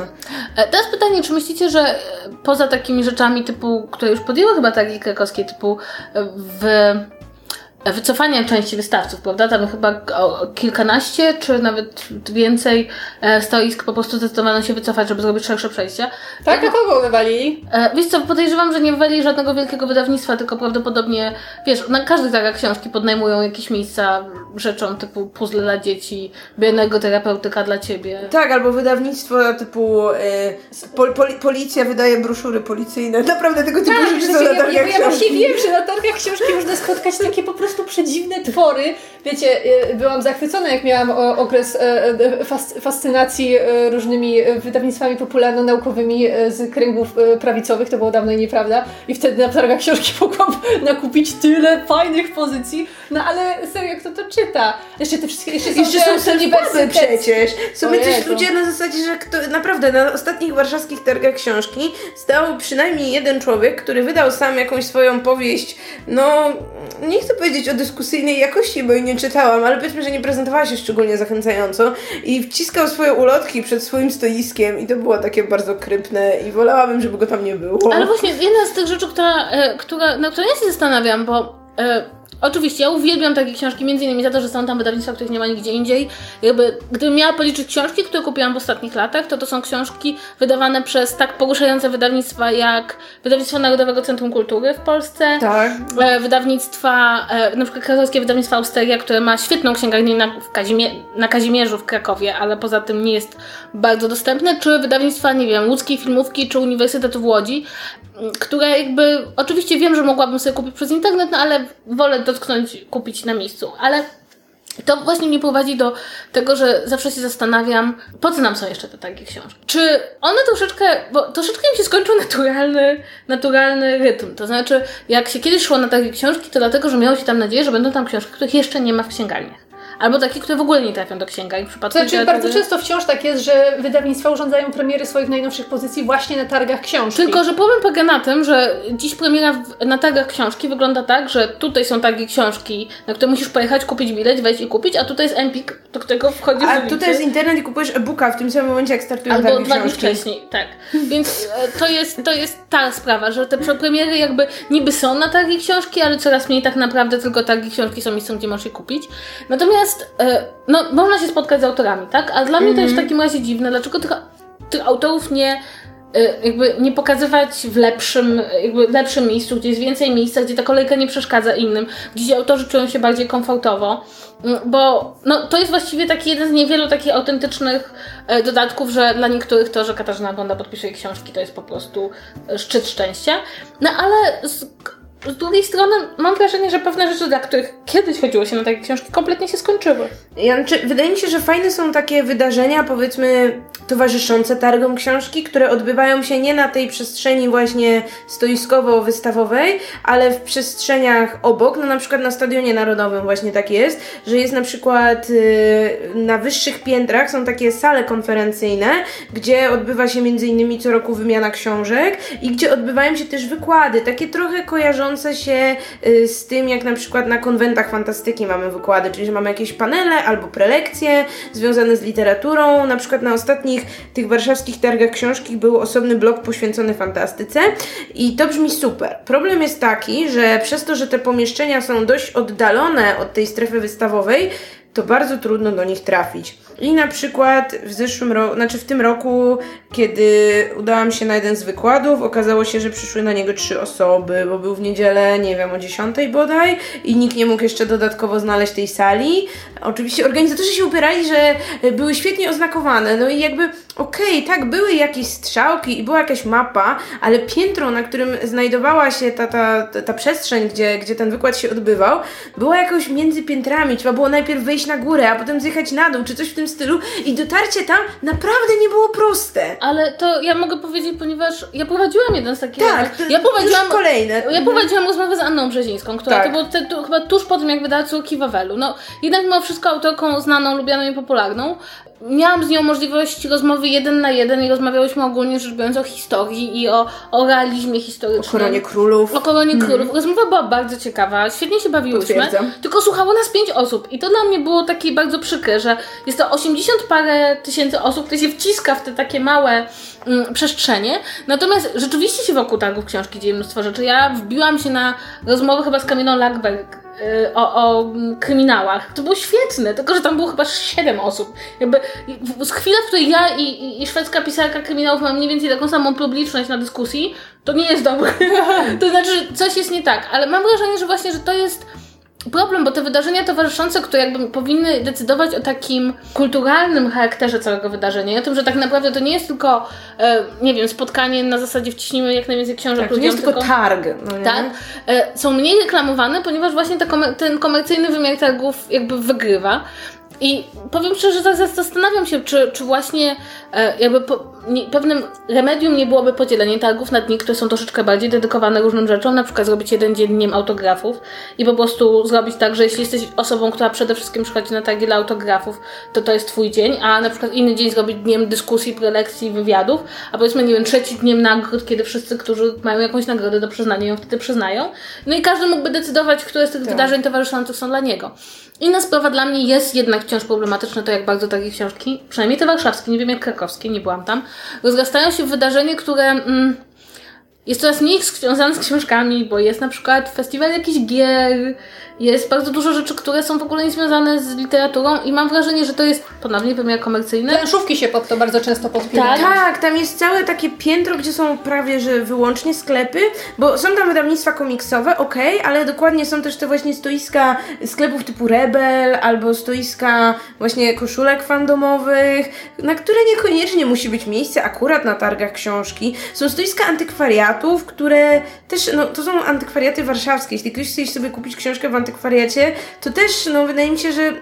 E, Teraz pytanie, czy myślicie, że e, poza takimi rzeczami typu, które już podjęły chyba targi krakowskie, typu e, w wycofania części wystawców, prawda? Tam chyba kilkanaście, czy nawet więcej e, stoisk po prostu zdecydowano się wycofać, żeby zrobić szersze przejścia. Tak, a kogo wywalili? E, Wiesz co, podejrzewam, że nie wywalili żadnego wielkiego wydawnictwa, tylko prawdopodobnie, wiesz, na każdych targach książki podnajmują jakieś miejsca rzeczom typu puzzle dla dzieci, bioenergo terapeutyka dla ciebie. Tak, albo wydawnictwo typu y, pol, poli, policja wydaje broszury policyjne. Naprawdę tego typu Tak, rzeczy są na ja, ja, targach ja właśnie książki. wiem, że na targach książki można spotkać takie po prostu przedziwne twory. Wiecie, e, byłam zachwycona, jak miałam o- okres e, e, fas, fascynacji e, różnymi e, wydawnictwami popularno-naukowymi e, z kręgów e, prawicowych, to było dawno i nieprawda. I wtedy na targach książki mogłam nakupić tyle fajnych pozycji. No ale serio, kto to czyta? Jeszcze te wszystkie, jeszcze są, Jeszcze te są uniwersyteckie. przecież. Są jacyś ludzie na zasadzie, że kto, naprawdę na ostatnich warszawskich targach książki stał przynajmniej jeden człowiek, który wydał sam jakąś swoją powieść, no nie chcę powiedzieć o dyskusyjnej jakości, bo jej nie czytałam, ale powiedzmy, że nie prezentowała się szczególnie zachęcająco i wciskał swoje ulotki przed swoim stoiskiem i to było takie bardzo krypne i wolałabym, żeby go tam nie było. Ale właśnie jedna z tych rzeczy, która, e, która, na którą ja się zastanawiam, bo e, oczywiście ja uwielbiam takie książki, między innymi za to, że są tam wydawnictwa, których nie ma nigdzie indziej. Jakby, gdybym miała policzyć książki, które kupiłam w ostatnich latach, to to są książki wydawane przez tak poruszające wydawnictwa jak Wydawnictwo Narodowego Centrum Kultury w Polsce, Tak. e, wydawnictwa, e, na przykład krakowskie wydawnictwo Austeria, które ma świetną księgarnię na, Kazimie, na Kazimierzu w Krakowie, ale poza tym nie jest bardzo dostępne, czy wydawnictwa, nie wiem, łódzkiej filmówki, czy Uniwersytetu w Łodzi, które jakby, oczywiście wiem, że mogłabym sobie kupić przez internet, no ale wolę dotknąć, kupić na miejscu, ale to właśnie mnie prowadzi do tego, że zawsze się zastanawiam, po co nam są jeszcze te takie książki. Czy one troszeczkę, bo troszeczkę im się skończył naturalny, naturalny rytm. To znaczy, jak się kiedyś szło na takie książki, to dlatego, że miało się tam nadzieję, że będą tam książki, których jeszcze nie ma w księgarniach. Albo takie, które w ogóle nie trafią do księgarni. W przypadku To znaczy, literatury- bardzo często wciąż tak jest, że wydawnictwa urządzają premiery swoich najnowszych pozycji właśnie na targach książki. Tylko, że problem polega na tym, że dziś premiera w, na targach książki wygląda tak, że tutaj są targi książki, na które musisz pojechać, kupić bilet, wejść i kupić, a tutaj jest Empik, do którego wchodzisz A tutaj jest internet i kupujesz e-booka w tym samym momencie, jak startują Albo targi dwa dni książki. wcześniej, tak. Więc e, to jest, to jest ta sprawa, że te premiery jakby niby są na targi książki, ale coraz mniej tak naprawdę tylko targi książki są miejscem, gdzie możesz je kupić. Natomiast, e, no, można się spotkać z autorami, tak? A dla mnie to jest w takim razie dziwne, dlaczego tych, tych autorów nie e, jakby nie pokazywać w lepszym, jakby lepszym miejscu, gdzie jest więcej miejsca, gdzie ta kolejka nie przeszkadza innym, gdzie autorzy czują się bardziej komfortowo. Mm, Bo no, to jest właściwie taki jeden z niewielu takich autentycznych e, dodatków, że dla niektórych to, że Katarzyna Bonda podpisze jej książki, to jest po prostu szczyt szczęścia. No ale z, z drugiej strony mam wrażenie, że pewne rzeczy, dla których kiedyś chodziło się na takie książki, kompletnie się skończyły. Ja, znaczy, wydaje mi się, że fajne są takie wydarzenia, powiedzmy, towarzyszące targom książki, które odbywają się nie na tej przestrzeni właśnie stoiskowo-wystawowej, ale w przestrzeniach obok, no na przykład na Stadionie Narodowym właśnie tak jest, że jest na przykład y, na wyższych piętrach są takie sale konferencyjne, gdzie odbywa się między innymi co roku wymiana książek i gdzie odbywają się też wykłady, takie trochę kojarzące się y, z tym, jak na przykład na konwentach fantastyki mamy wykłady, czyli że mamy jakieś panele albo prelekcje związane z literaturą. Na przykład na ostatnich tych warszawskich targach książki był osobny blok poświęcony fantastyce i to brzmi super. Problem jest taki, że przez to, że te pomieszczenia są dość oddalone od tej strefy wystawowej, to bardzo trudno do nich trafić. I na przykład w zeszłym roku, znaczy w tym roku, kiedy udałam się na jeden z wykładów, okazało się, że przyszły na niego trzy osoby, bo był w niedzielę, nie wiem, o 10 bodaj i nikt nie mógł jeszcze dodatkowo znaleźć tej sali. Oczywiście organizatorzy się upierali, że były świetnie oznakowane, no i jakby okej, okay, tak, były jakieś strzałki i była jakaś mapa, ale piętro, na którym znajdowała się ta, ta, ta przestrzeń, gdzie, gdzie ten wykład się odbywał, była jakoś między piętrami. Trzeba było najpierw na górę, a potem zjechać na dół, czy coś w tym stylu i dotarcie tam naprawdę nie było proste. Ale to ja mogę powiedzieć, ponieważ ja prowadziłam jeden z takich... Tak, ja prowadziłam, kolejne. Ja prowadziłam rozmowę z Anną Brzezińską, która tak. to było te, to, chyba tuż po tym, jak wydała Córki Wawelu. No, jednak mimo wszystko autorką znaną, lubianą i popularną miałam z nią możliwość rozmowy jeden na jeden i rozmawiałyśmy ogólnie rzecz biorąc o historii i o, o realizmie historycznym. O koronie królów. O koronie mm. królów. Rozmowa była bardzo ciekawa, świetnie się bawiłyśmy. Tylko słuchało nas pięć osób i to dla mnie było takie bardzo przykre, że jest to 80 parę tysięcy osób, które się wciska w te takie małe mm, przestrzenie. Natomiast rzeczywiście się wokół targów książki dzieje mnóstwo rzeczy. Ja wbiłam się na rozmowę chyba z Kamilą Lackberg o, o kryminałach. To było świetne, tylko że tam było chyba 7 osób. Jakby z chwili, w której ja i, i, i szwedzka pisarka kryminałów mam mniej więcej taką samą publiczność na dyskusji, to nie jest dobre. to znaczy, że coś jest nie tak. Ale mam wrażenie, że właśnie, że to jest problem, bo te wydarzenia towarzyszące, które jakby powinny decydować o takim kulturalnym charakterze całego wydarzenia, o tym, że tak naprawdę to nie jest tylko, e, nie wiem, spotkanie na zasadzie wciśnimy jak najwięcej książek tak, ludziom, to nie jest tylko, tylko targ. No tak, e, są mniej reklamowane, ponieważ właśnie ten komercyjny wymiar targów jakby wygrywa. I powiem szczerze, że zastanawiam się, czy, czy właśnie e, jakby po, nie, pewnym remedium nie byłoby podzielenie targów na dni, które są troszeczkę bardziej dedykowane różnym rzeczom, na przykład zrobić jeden dzień dniem autografów i po prostu zrobić tak, że jeśli jesteś osobą, która przede wszystkim przychodzi na targi dla autografów, to to jest twój dzień, a na przykład inny dzień zrobić dniem dyskusji, prelekcji, wywiadów, a powiedzmy, nie wiem, trzeci dniem nagród, kiedy wszyscy, którzy mają jakąś nagrodę do przyznania, ją wtedy przyznają. No i każdy mógłby decydować, które z tych tak. wydarzeń towarzyszących są dla niego. Inna sprawa dla mnie jest jednak wciąż problematyczna, to jak bardzo takie książki, przynajmniej te warszawskie, nie wiem jak krakowskie, nie byłam tam, rozrastają się w wydarzenie, które mm, jest coraz mniej związane z książkami, bo jest na przykład festiwal jakichś gier, jest bardzo dużo rzeczy, które są w ogóle niezwiązane z literaturą i mam wrażenie, że to jest ponownie wymiar komercyjny. Planszówki się pod to bardzo często podpinają. Tak, tak, tam jest całe takie piętro, gdzie są prawie, że wyłącznie sklepy, bo są tam wydawnictwa komiksowe, ok, ale dokładnie są też te właśnie stoiska sklepów typu Rebel, albo stoiska właśnie koszulek fandomowych, na które niekoniecznie musi być miejsce akurat na targach książki. Są stoiska antykwariatów, które też, no to są antykwariaty warszawskie. Jeśli ktoś chce sobie kupić książkę w antykwariacie, to też, no wydaje mi się, że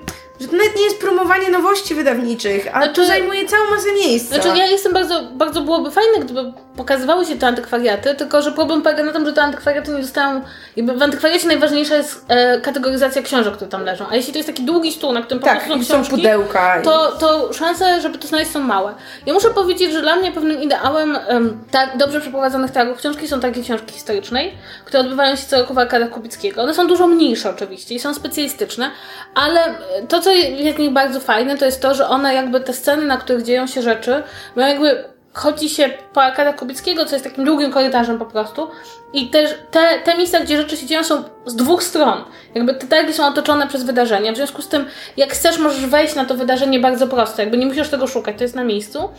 że to nawet nie jest promowanie nowości wydawniczych, a znaczy, to zajmuje całą masę miejsca. Znaczy ja jestem bardzo, bardzo byłoby fajne, gdyby pokazywały się te antykwariaty, tylko że problem polega na tym, że te antykwariaty nie zostają, jakby w antykwariacie najważniejsza jest e, kategoryzacja książek, które tam leżą, a jeśli to jest taki długi stół, na którym tak, po prostu są książki, pudełka to, to szanse, żeby to znaleźć są małe. Ja muszę powiedzieć, że dla mnie pewnym ideałem um, tak dobrze przeprowadzonych targów książki są takie książki historycznej, które odbywają się co roku w Arkadach Kubickiego. One są dużo mniejsze oczywiście i są specjalistyczne, ale to, co jest w nich bardzo fajne, to jest to, że one jakby te sceny, na których dzieją się rzeczy, mają jakby chodzi się po Arkada Kubickiego, co jest takim długim korytarzem po prostu. I też te, te miejsca, gdzie rzeczy się dzieją, są z dwóch stron. Jakby te targi są otoczone przez wydarzenia. W związku z tym, jak chcesz, możesz wejść na to wydarzenie bardzo prosto. Jakby nie musisz tego szukać, to jest na miejscu.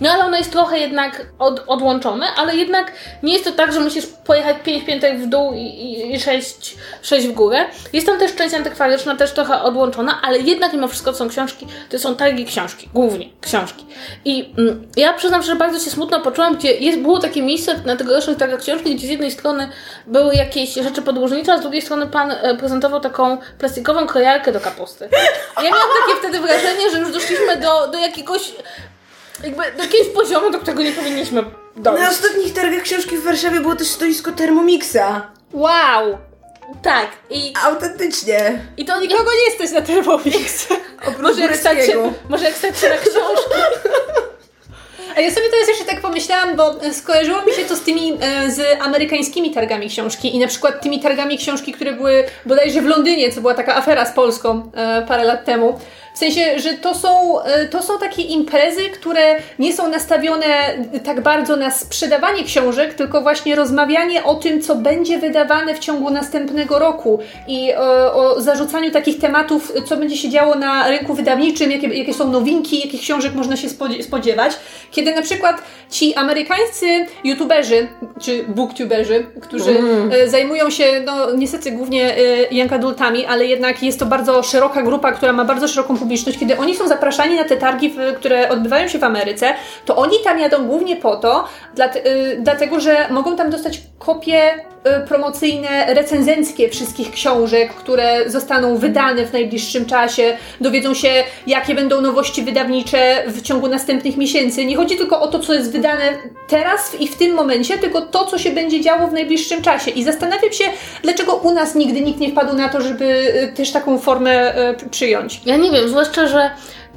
No ale ono jest trochę jednak od, odłączone, ale jednak nie jest to tak, że musisz pojechać pięć piętek w dół i, i, sześć, sześć w górę. Jest tam też część antykwaryczna, też trochę odłączona, ale jednak mimo wszystko są książki, to są targi książki, głównie książki. I mm, ja przyznam, że bardzo się smutno poczułam, gdzie jest, było takie miejsce na tegorocznych targach książki, gdzie z jednej strony były jakieś rzeczy podróżnicze, a z drugiej strony pan e, prezentował taką plastikową krojarkę do kapusty. Ja miałam takie wtedy wrażenie, że już doszliśmy do, do jakiegoś jakby do jakiegoś poziomu, do którego nie powinniśmy dojść. Na ostatnich targach książki w Warszawie było też stoisko Thermomixa. Wow! Tak, i... Autentycznie. I to nikogo nie jesteś na Thermomix. może jak stać się, może jak stać się na książki. A ja sobie teraz jeszcze tak pomyślałam, bo skojarzyło mi się to z tymi, e, z amerykańskimi targami książki i na przykład tymi targami książki, które były bodajże w Londynie, co była taka afera z Polską e, parę lat temu. W sensie, że to są, e, to są takie imprezy, które nie są nastawione tak bardzo na sprzedawanie książek, tylko właśnie rozmawianie o tym, co będzie wydawane w ciągu następnego roku i o, o zarzucaniu takich tematów, co będzie się działo na rynku wydawniczym, jakie, jakie są nowinki, jakich książek można się spodziewać. Kiedy na przykład ci amerykańscy youtuberzy, czy booktuberzy, którzy mm. zajmują się, no niestety głównie young adultami, ale jednak jest to bardzo szeroka grupa, która ma bardzo szeroką publiczność, kiedy oni są zapraszani na te targi, które odbywają się w Ameryce, to oni tam jadą głównie po to, y, dlatego że mogą tam dostać kopie y, promocyjne, recenzenckie wszystkich książek, które zostaną wydane w najbliższym czasie, dowiedzą się, jakie będą nowości wydawnicze w ciągu następnych miesięcy. Nie chodzi tylko o to, co jest wydane teraz i w tym momencie, tylko to, co się będzie działo w najbliższym czasie. I zastanawiam się, dlaczego u nas nigdy nikt nie wpadł na to, żeby y, też taką formę przyjąć. Ja nie wiem, zwłaszcza, że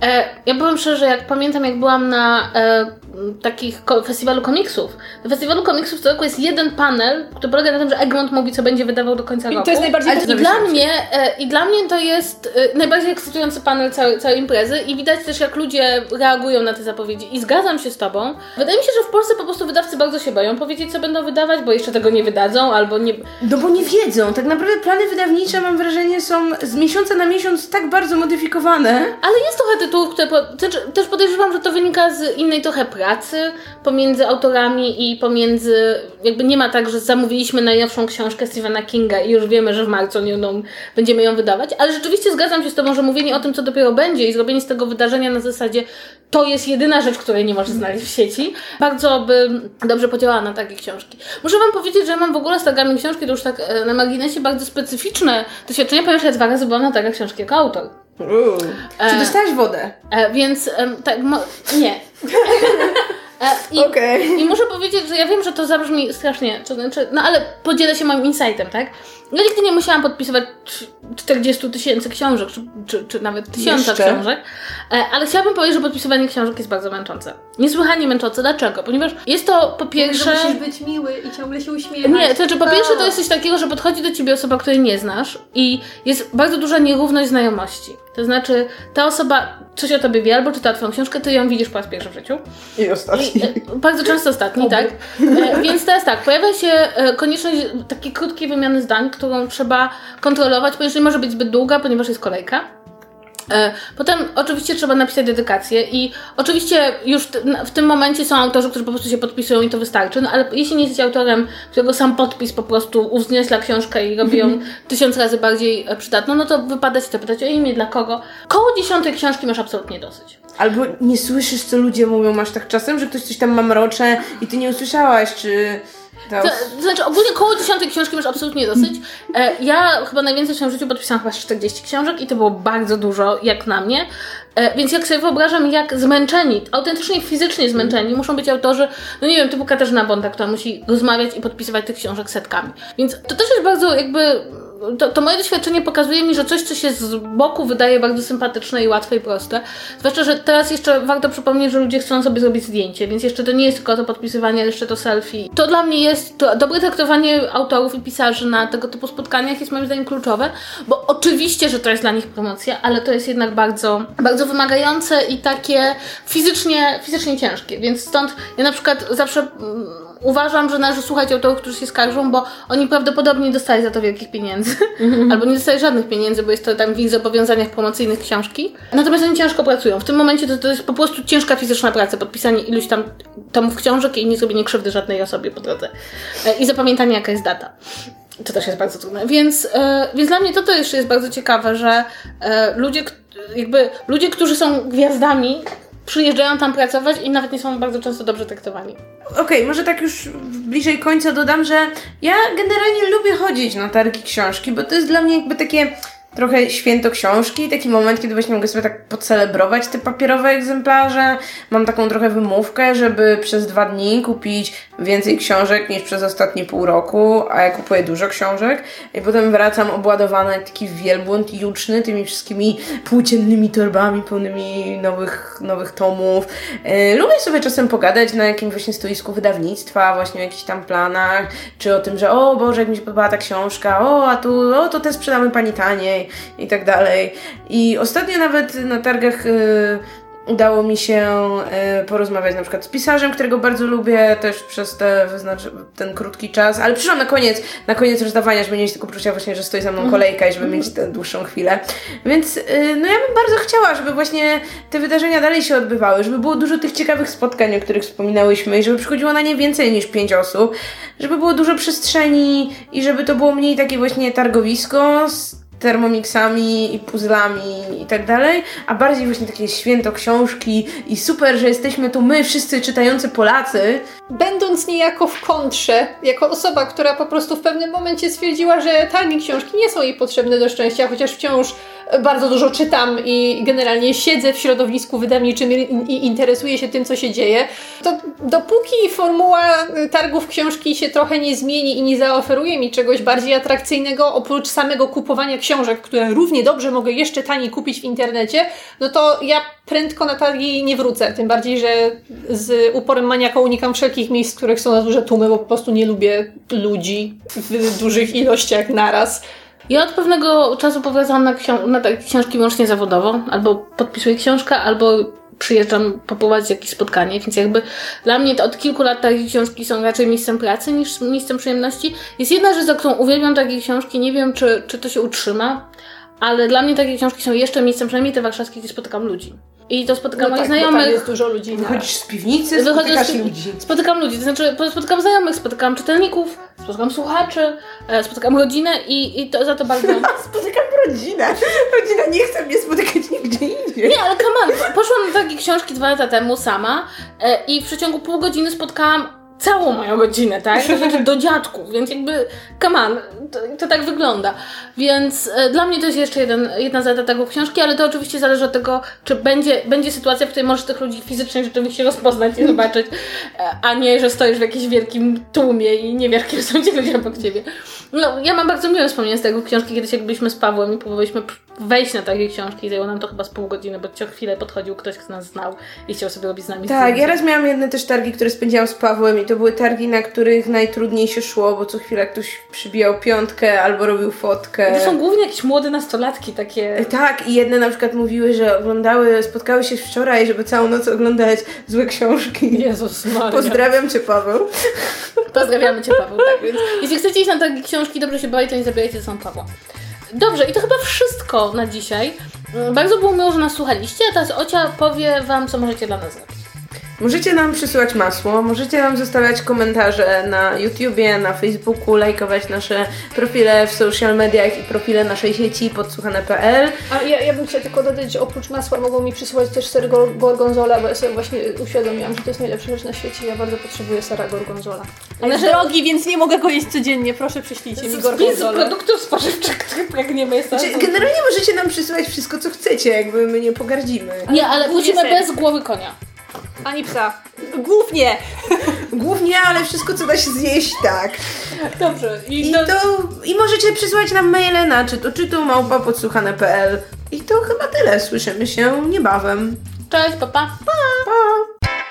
E, ja powiem szczerze, jak pamiętam, jak byłam na e, takich festiwalu komiksów. Na festiwalu komiksów co roku jest jeden panel, który polega na tym, że Egmont mówi, co będzie wydawał do końca I roku. to jest najbardziej I dla, mnie, e, I dla mnie to jest e, najbardziej ekscytujący panel całej, całej imprezy i widać też, jak ludzie reagują na te zapowiedzi. I zgadzam się z Tobą. Wydaje mi się, że w Polsce po prostu wydawcy bardzo się boją powiedzieć, co będą wydawać, bo jeszcze tego nie wydadzą, albo nie... No bo nie wiedzą. Tak naprawdę plany wydawnicze, mam wrażenie, są z miesiąca na miesiąc tak bardzo modyfikowane. Ale jest trochę tytułów, które... Po, też, też podejrzewam, że to wynika z innej trochę pracy, pomiędzy autorami i pomiędzy, jakby nie ma tak, że zamówiliśmy najnowszą książkę Stephena Kinga i już wiemy, że w marcu no, będziemy ją wydawać, ale rzeczywiście zgadzam się z Tobą, że mówienie o tym, co dopiero będzie i zrobienie z tego wydarzenia na zasadzie to jest jedyna rzecz, której nie możesz znaleźć w sieci, bardzo by dobrze podziałała na takie książki. Muszę Wam powiedzieć, że ja mam w ogóle z tagami książki, to już tak e, na marginesie, bardzo specyficzne doświadczenie, ponieważ ja dwa razy byłam na tagach książki jako autor. Uuu. E, Czy dostałaś wodę? E, więc e, tak, nie. I, okay. I muszę powiedzieć, że ja wiem, że to zabrzmi strasznie, to znaczy, no ale podzielę się moim insightem, tak? Ja nigdy nie musiałam podpisywać 40 tysięcy książek, czy, czy, czy nawet tysiąca Jeszcze? książek, e, ale chciałabym powiedzieć, że podpisywanie książek jest bardzo męczące. Niesłychanie męczące. Dlaczego? Ponieważ jest to po pierwsze... Musisz być miły i ciągle się uśmiechać. Nie, to znaczy po pierwsze to jest coś takiego, że podchodzi do ciebie osoba, której nie znasz i jest bardzo duża nierówność znajomości. To znaczy, ta osoba coś o tobie wie, albo czyta twoją książkę, ty ją widzisz po raz pierwszy w życiu. I ostatni. I, e, bardzo często ostatni, tak. E, więc teraz tak, pojawia się e, konieczność takiej krótkiej wymiany zdań, którą trzeba kontrolować, ponieważ nie może być zbyt długa, ponieważ jest kolejka. E, potem oczywiście trzeba napisać dedykację i oczywiście już w tym momencie są autorzy, którzy po prostu się podpisują i to wystarczy, no ale jeśli nie jesteś autorem, którego sam podpis po prostu uwznieśla książkę i robi ją mhm. tysiąc razy bardziej e, przydatną, no to wypada się to pytać o imię, dla kogo. Koło dziesiątej książki masz absolutnie dosyć. Albo nie słyszysz, co ludzie mówią, masz tak czasem, że ktoś coś tam mamrocze i ty nie usłyszałaś, czy... To, to, znaczy ogólnie koło dziesiątej książki masz absolutnie dosyć. E, ja chyba najwięcej w swoim życiu podpisałam chyba 40 książek i to było bardzo dużo, jak na mnie. E, więc jak sobie wyobrażam, jak zmęczeni, autentycznie fizycznie zmęczeni muszą być autorzy, no nie wiem, typu Katarzyna Bonda, która musi rozmawiać i podpisywać tych książek setkami. Więc to też jest bardzo jakby to, to, moje doświadczenie pokazuje mi, że coś, co się z boku wydaje bardzo sympatyczne i łatwe i proste. Zwłaszcza, że teraz jeszcze warto przypomnieć, że ludzie chcą sobie zrobić zdjęcie, więc jeszcze to nie jest tylko to podpisywanie, jeszcze to selfie. To dla mnie jest, to dobre traktowanie autorów i pisarzy na tego typu spotkaniach jest moim zdaniem kluczowe, bo oczywiście, że to jest dla nich promocja, ale to jest jednak bardzo, bardzo wymagające i takie fizycznie, fizycznie ciężkie, więc stąd ja na przykład zawsze mm, uważam, że należy słuchać autorów, którzy się skarżą, bo oni prawdopodobnie nie dostali za to wielkich pieniędzy. Mm-hmm. Albo nie dostali żadnych pieniędzy, bo jest to tam w ich zobowiązaniach promocyjnych książki. Natomiast oni ciężko pracują. W tym momencie to, to jest po prostu ciężka fizyczna praca, podpisanie iluś tam tomów książek i nie zrobienie krzywdy żadnej osobie po drodze. E, I zapamiętanie, jaka jest data. To też jest bardzo trudne. Więc, e, więc dla mnie to, jeszcze jest bardzo ciekawe, że e, ludzie, jakby ludzie, którzy są gwiazdami, przyjeżdżają tam pracować i nawet nie są bardzo często dobrze traktowani. Okej, okay, może tak już bliżej końca dodam, że ja generalnie lubię chodzić na targi książki, bo to jest dla mnie jakby takie trochę święto książki, taki moment, kiedy właśnie mogę sobie tak pocelebrować te papierowe egzemplarze. Mam taką trochę wymówkę, żeby przez dwa dni kupić więcej książek niż przez ostatnie pół roku, a ja kupuję dużo książek i potem wracam obładowana jak taki wielbłąd juczny tymi wszystkimi płóciennymi torbami pełnymi nowych, nowych tomów. Yy, lubię sobie czasem pogadać na jakimś właśnie stoisku wydawnictwa, właśnie o jakichś tam planach, czy o tym, że o Boże, jak mi się podobała ta książka, o, a tu, o, to te sprzedamy pani taniej i tak dalej. I ostatnio nawet na targach y, udało mi się y, porozmawiać na przykład z pisarzem, którego bardzo lubię też przez te, ten krótki czas, ale przyszłam na koniec, na koniec rozdawania, żeby nie mieć tylko poczucia właśnie, że stoi za mną kolejka i żeby mieć tę dłuższą chwilę. Więc y, no ja bym bardzo chciała, żeby właśnie te wydarzenia dalej się odbywały, żeby było dużo tych ciekawych spotkań, o których wspominałyśmy i żeby przychodziło na nie więcej niż pięć osób, żeby było dużo przestrzeni i żeby to było mniej takie właśnie targowisko z termomixami i puzzlami i tak dalej, a bardziej właśnie takie święto książki i super, że jesteśmy tu my, wszyscy czytający Polacy. Będąc niejako w kontrze, jako osoba, która po prostu w pewnym momencie stwierdziła, że targi książki nie są jej potrzebne do szczęścia, chociaż wciąż bardzo dużo czytam i generalnie siedzę w środowisku wydawniczym i interesuję się tym, co się dzieje, to dopóki formuła targów książki się trochę nie zmieni i nie zaoferuje mi czegoś bardziej atrakcyjnego, oprócz samego kupowania książek, które równie dobrze mogę jeszcze taniej kupić w internecie, no to ja prędko na targi nie wrócę. Tym bardziej, że z uporem maniaka unikam wszelkich miejsc, w których są na duże tłumy, bo po prostu nie lubię ludzi w dużych ilościach naraz. Ja od pewnego czasu powracam na, ksią- na takie książki wyłącznie zawodowo, albo podpisuję książkę, albo przyjeżdżam poprowadzić jakieś spotkanie, więc jakby dla mnie od kilku lat takie książki są raczej miejscem pracy niż miejscem przyjemności. Jest jedna rzecz, za którą uwielbiam takie książki, nie wiem czy, czy to się utrzyma, ale dla mnie takie książki są jeszcze miejscem, przynajmniej te warszawskie, gdzie spotykam ludzi. I to spotykam moich tak, bo tam znajomych. jest dużo ludzi naraz. Wychodzisz z piwnicy, Wychodzę spotykasz z- ludzi. Spotykam ludzi, to znaczy po- spotykam znajomych, spotykam czytelników, spotykam słuchaczy, e, spotykam rodzinę i, i to za to bardzo... Spotykam rodzinę. Rodzina nie chce mnie spotykać nigdzie indziej. Nie, ale come on, poszłam na takie książki dwa lata temu sama e, i w przeciągu pół godziny spotkałam całą moją rodzinę, tak? To znaczy do dziadków, więc jakby come on, to, to tak wygląda. Więc e, dla mnie to jest jeszcze jeden, jedna zaleta tego książki, ale to oczywiście zależy od tego, czy będzie, będzie sytuacja, w której możesz tych ludzi fizycznie rzeczywiście rozpoznać i zobaczyć, e, a nie, że stoisz w jakimś wielkim tłumie i nie wiesz, kim są ci ludzie obok ciebie. No, ja mam bardzo miłe wspomnienia z tego książki, kiedyś jak byliśmy z Pawłem i próbowaliśmy wejść na takie książki, zajęło nam to chyba z pół godziny, bo co chwilę podchodził ktoś, kto nas znał i chciał sobie robić z nami Tak, ja zdjęcia. raz miałam jedne też targi, które spędziłam z Pawłem i to były targi, na których najtrudniej się szło, bo co chwilę ktoś przybijał piątkę albo robił fotkę. To są głównie jakieś młode nastolatki takie... Tak, i jedne na przykład mówiły, że oglądały, spotkały się wczoraj, żeby całą noc oglądać złe książki. Jezus Maria. Pozdrawiam Cię, Paweł. Pozdrawiamy Cię, Paweł. Tak, więc jeśli chcecie iść na takie książki, dobrze się bawić, to nie zabierajcie ze sobą Pawła. Dobrze, i to chyba wszystko na dzisiaj. Mm, Bardzo było miło, że nas słuchaliście, a teraz Ocia powie Wam, co możecie dla nas zrobić. Możecie nam przysyłać masło, możecie nam zostawiać komentarze na YouTubie, na Facebooku, lajkować nasze profile w social mediach i profile naszej sieci podsłuchane.pl. A ja, ja bym chciała tylko dodać, że oprócz masła mogą mi przysyłać też ser gor- gorgonzola, bo ja sobie właśnie uświadomiłam, że to jest najlepsza rzecz na świecie. Ja bardzo potrzebuję sera gorgonzola. On jest drogi, więc nie mogę go jeść codziennie. Proszę, przyślijcie mi Spisu gorgonzolę. produktów spożywczych, których pragniemy jest Znaczy, generalnie możecie nam przysyłać wszystko, co chcecie, jakby my nie pogardzimy. Nie, ale musimy ser. bez głowy konia. Ani psa. Głównie. Głównie, ale wszystko, co da się zjeść, tak. Dobrze. I, I, to, I możecie przysłać nam maile na czy to czytu małpa podsłuchane.pl I to chyba tyle. Słyszymy się niebawem. Cześć, papa. Pa. Pa!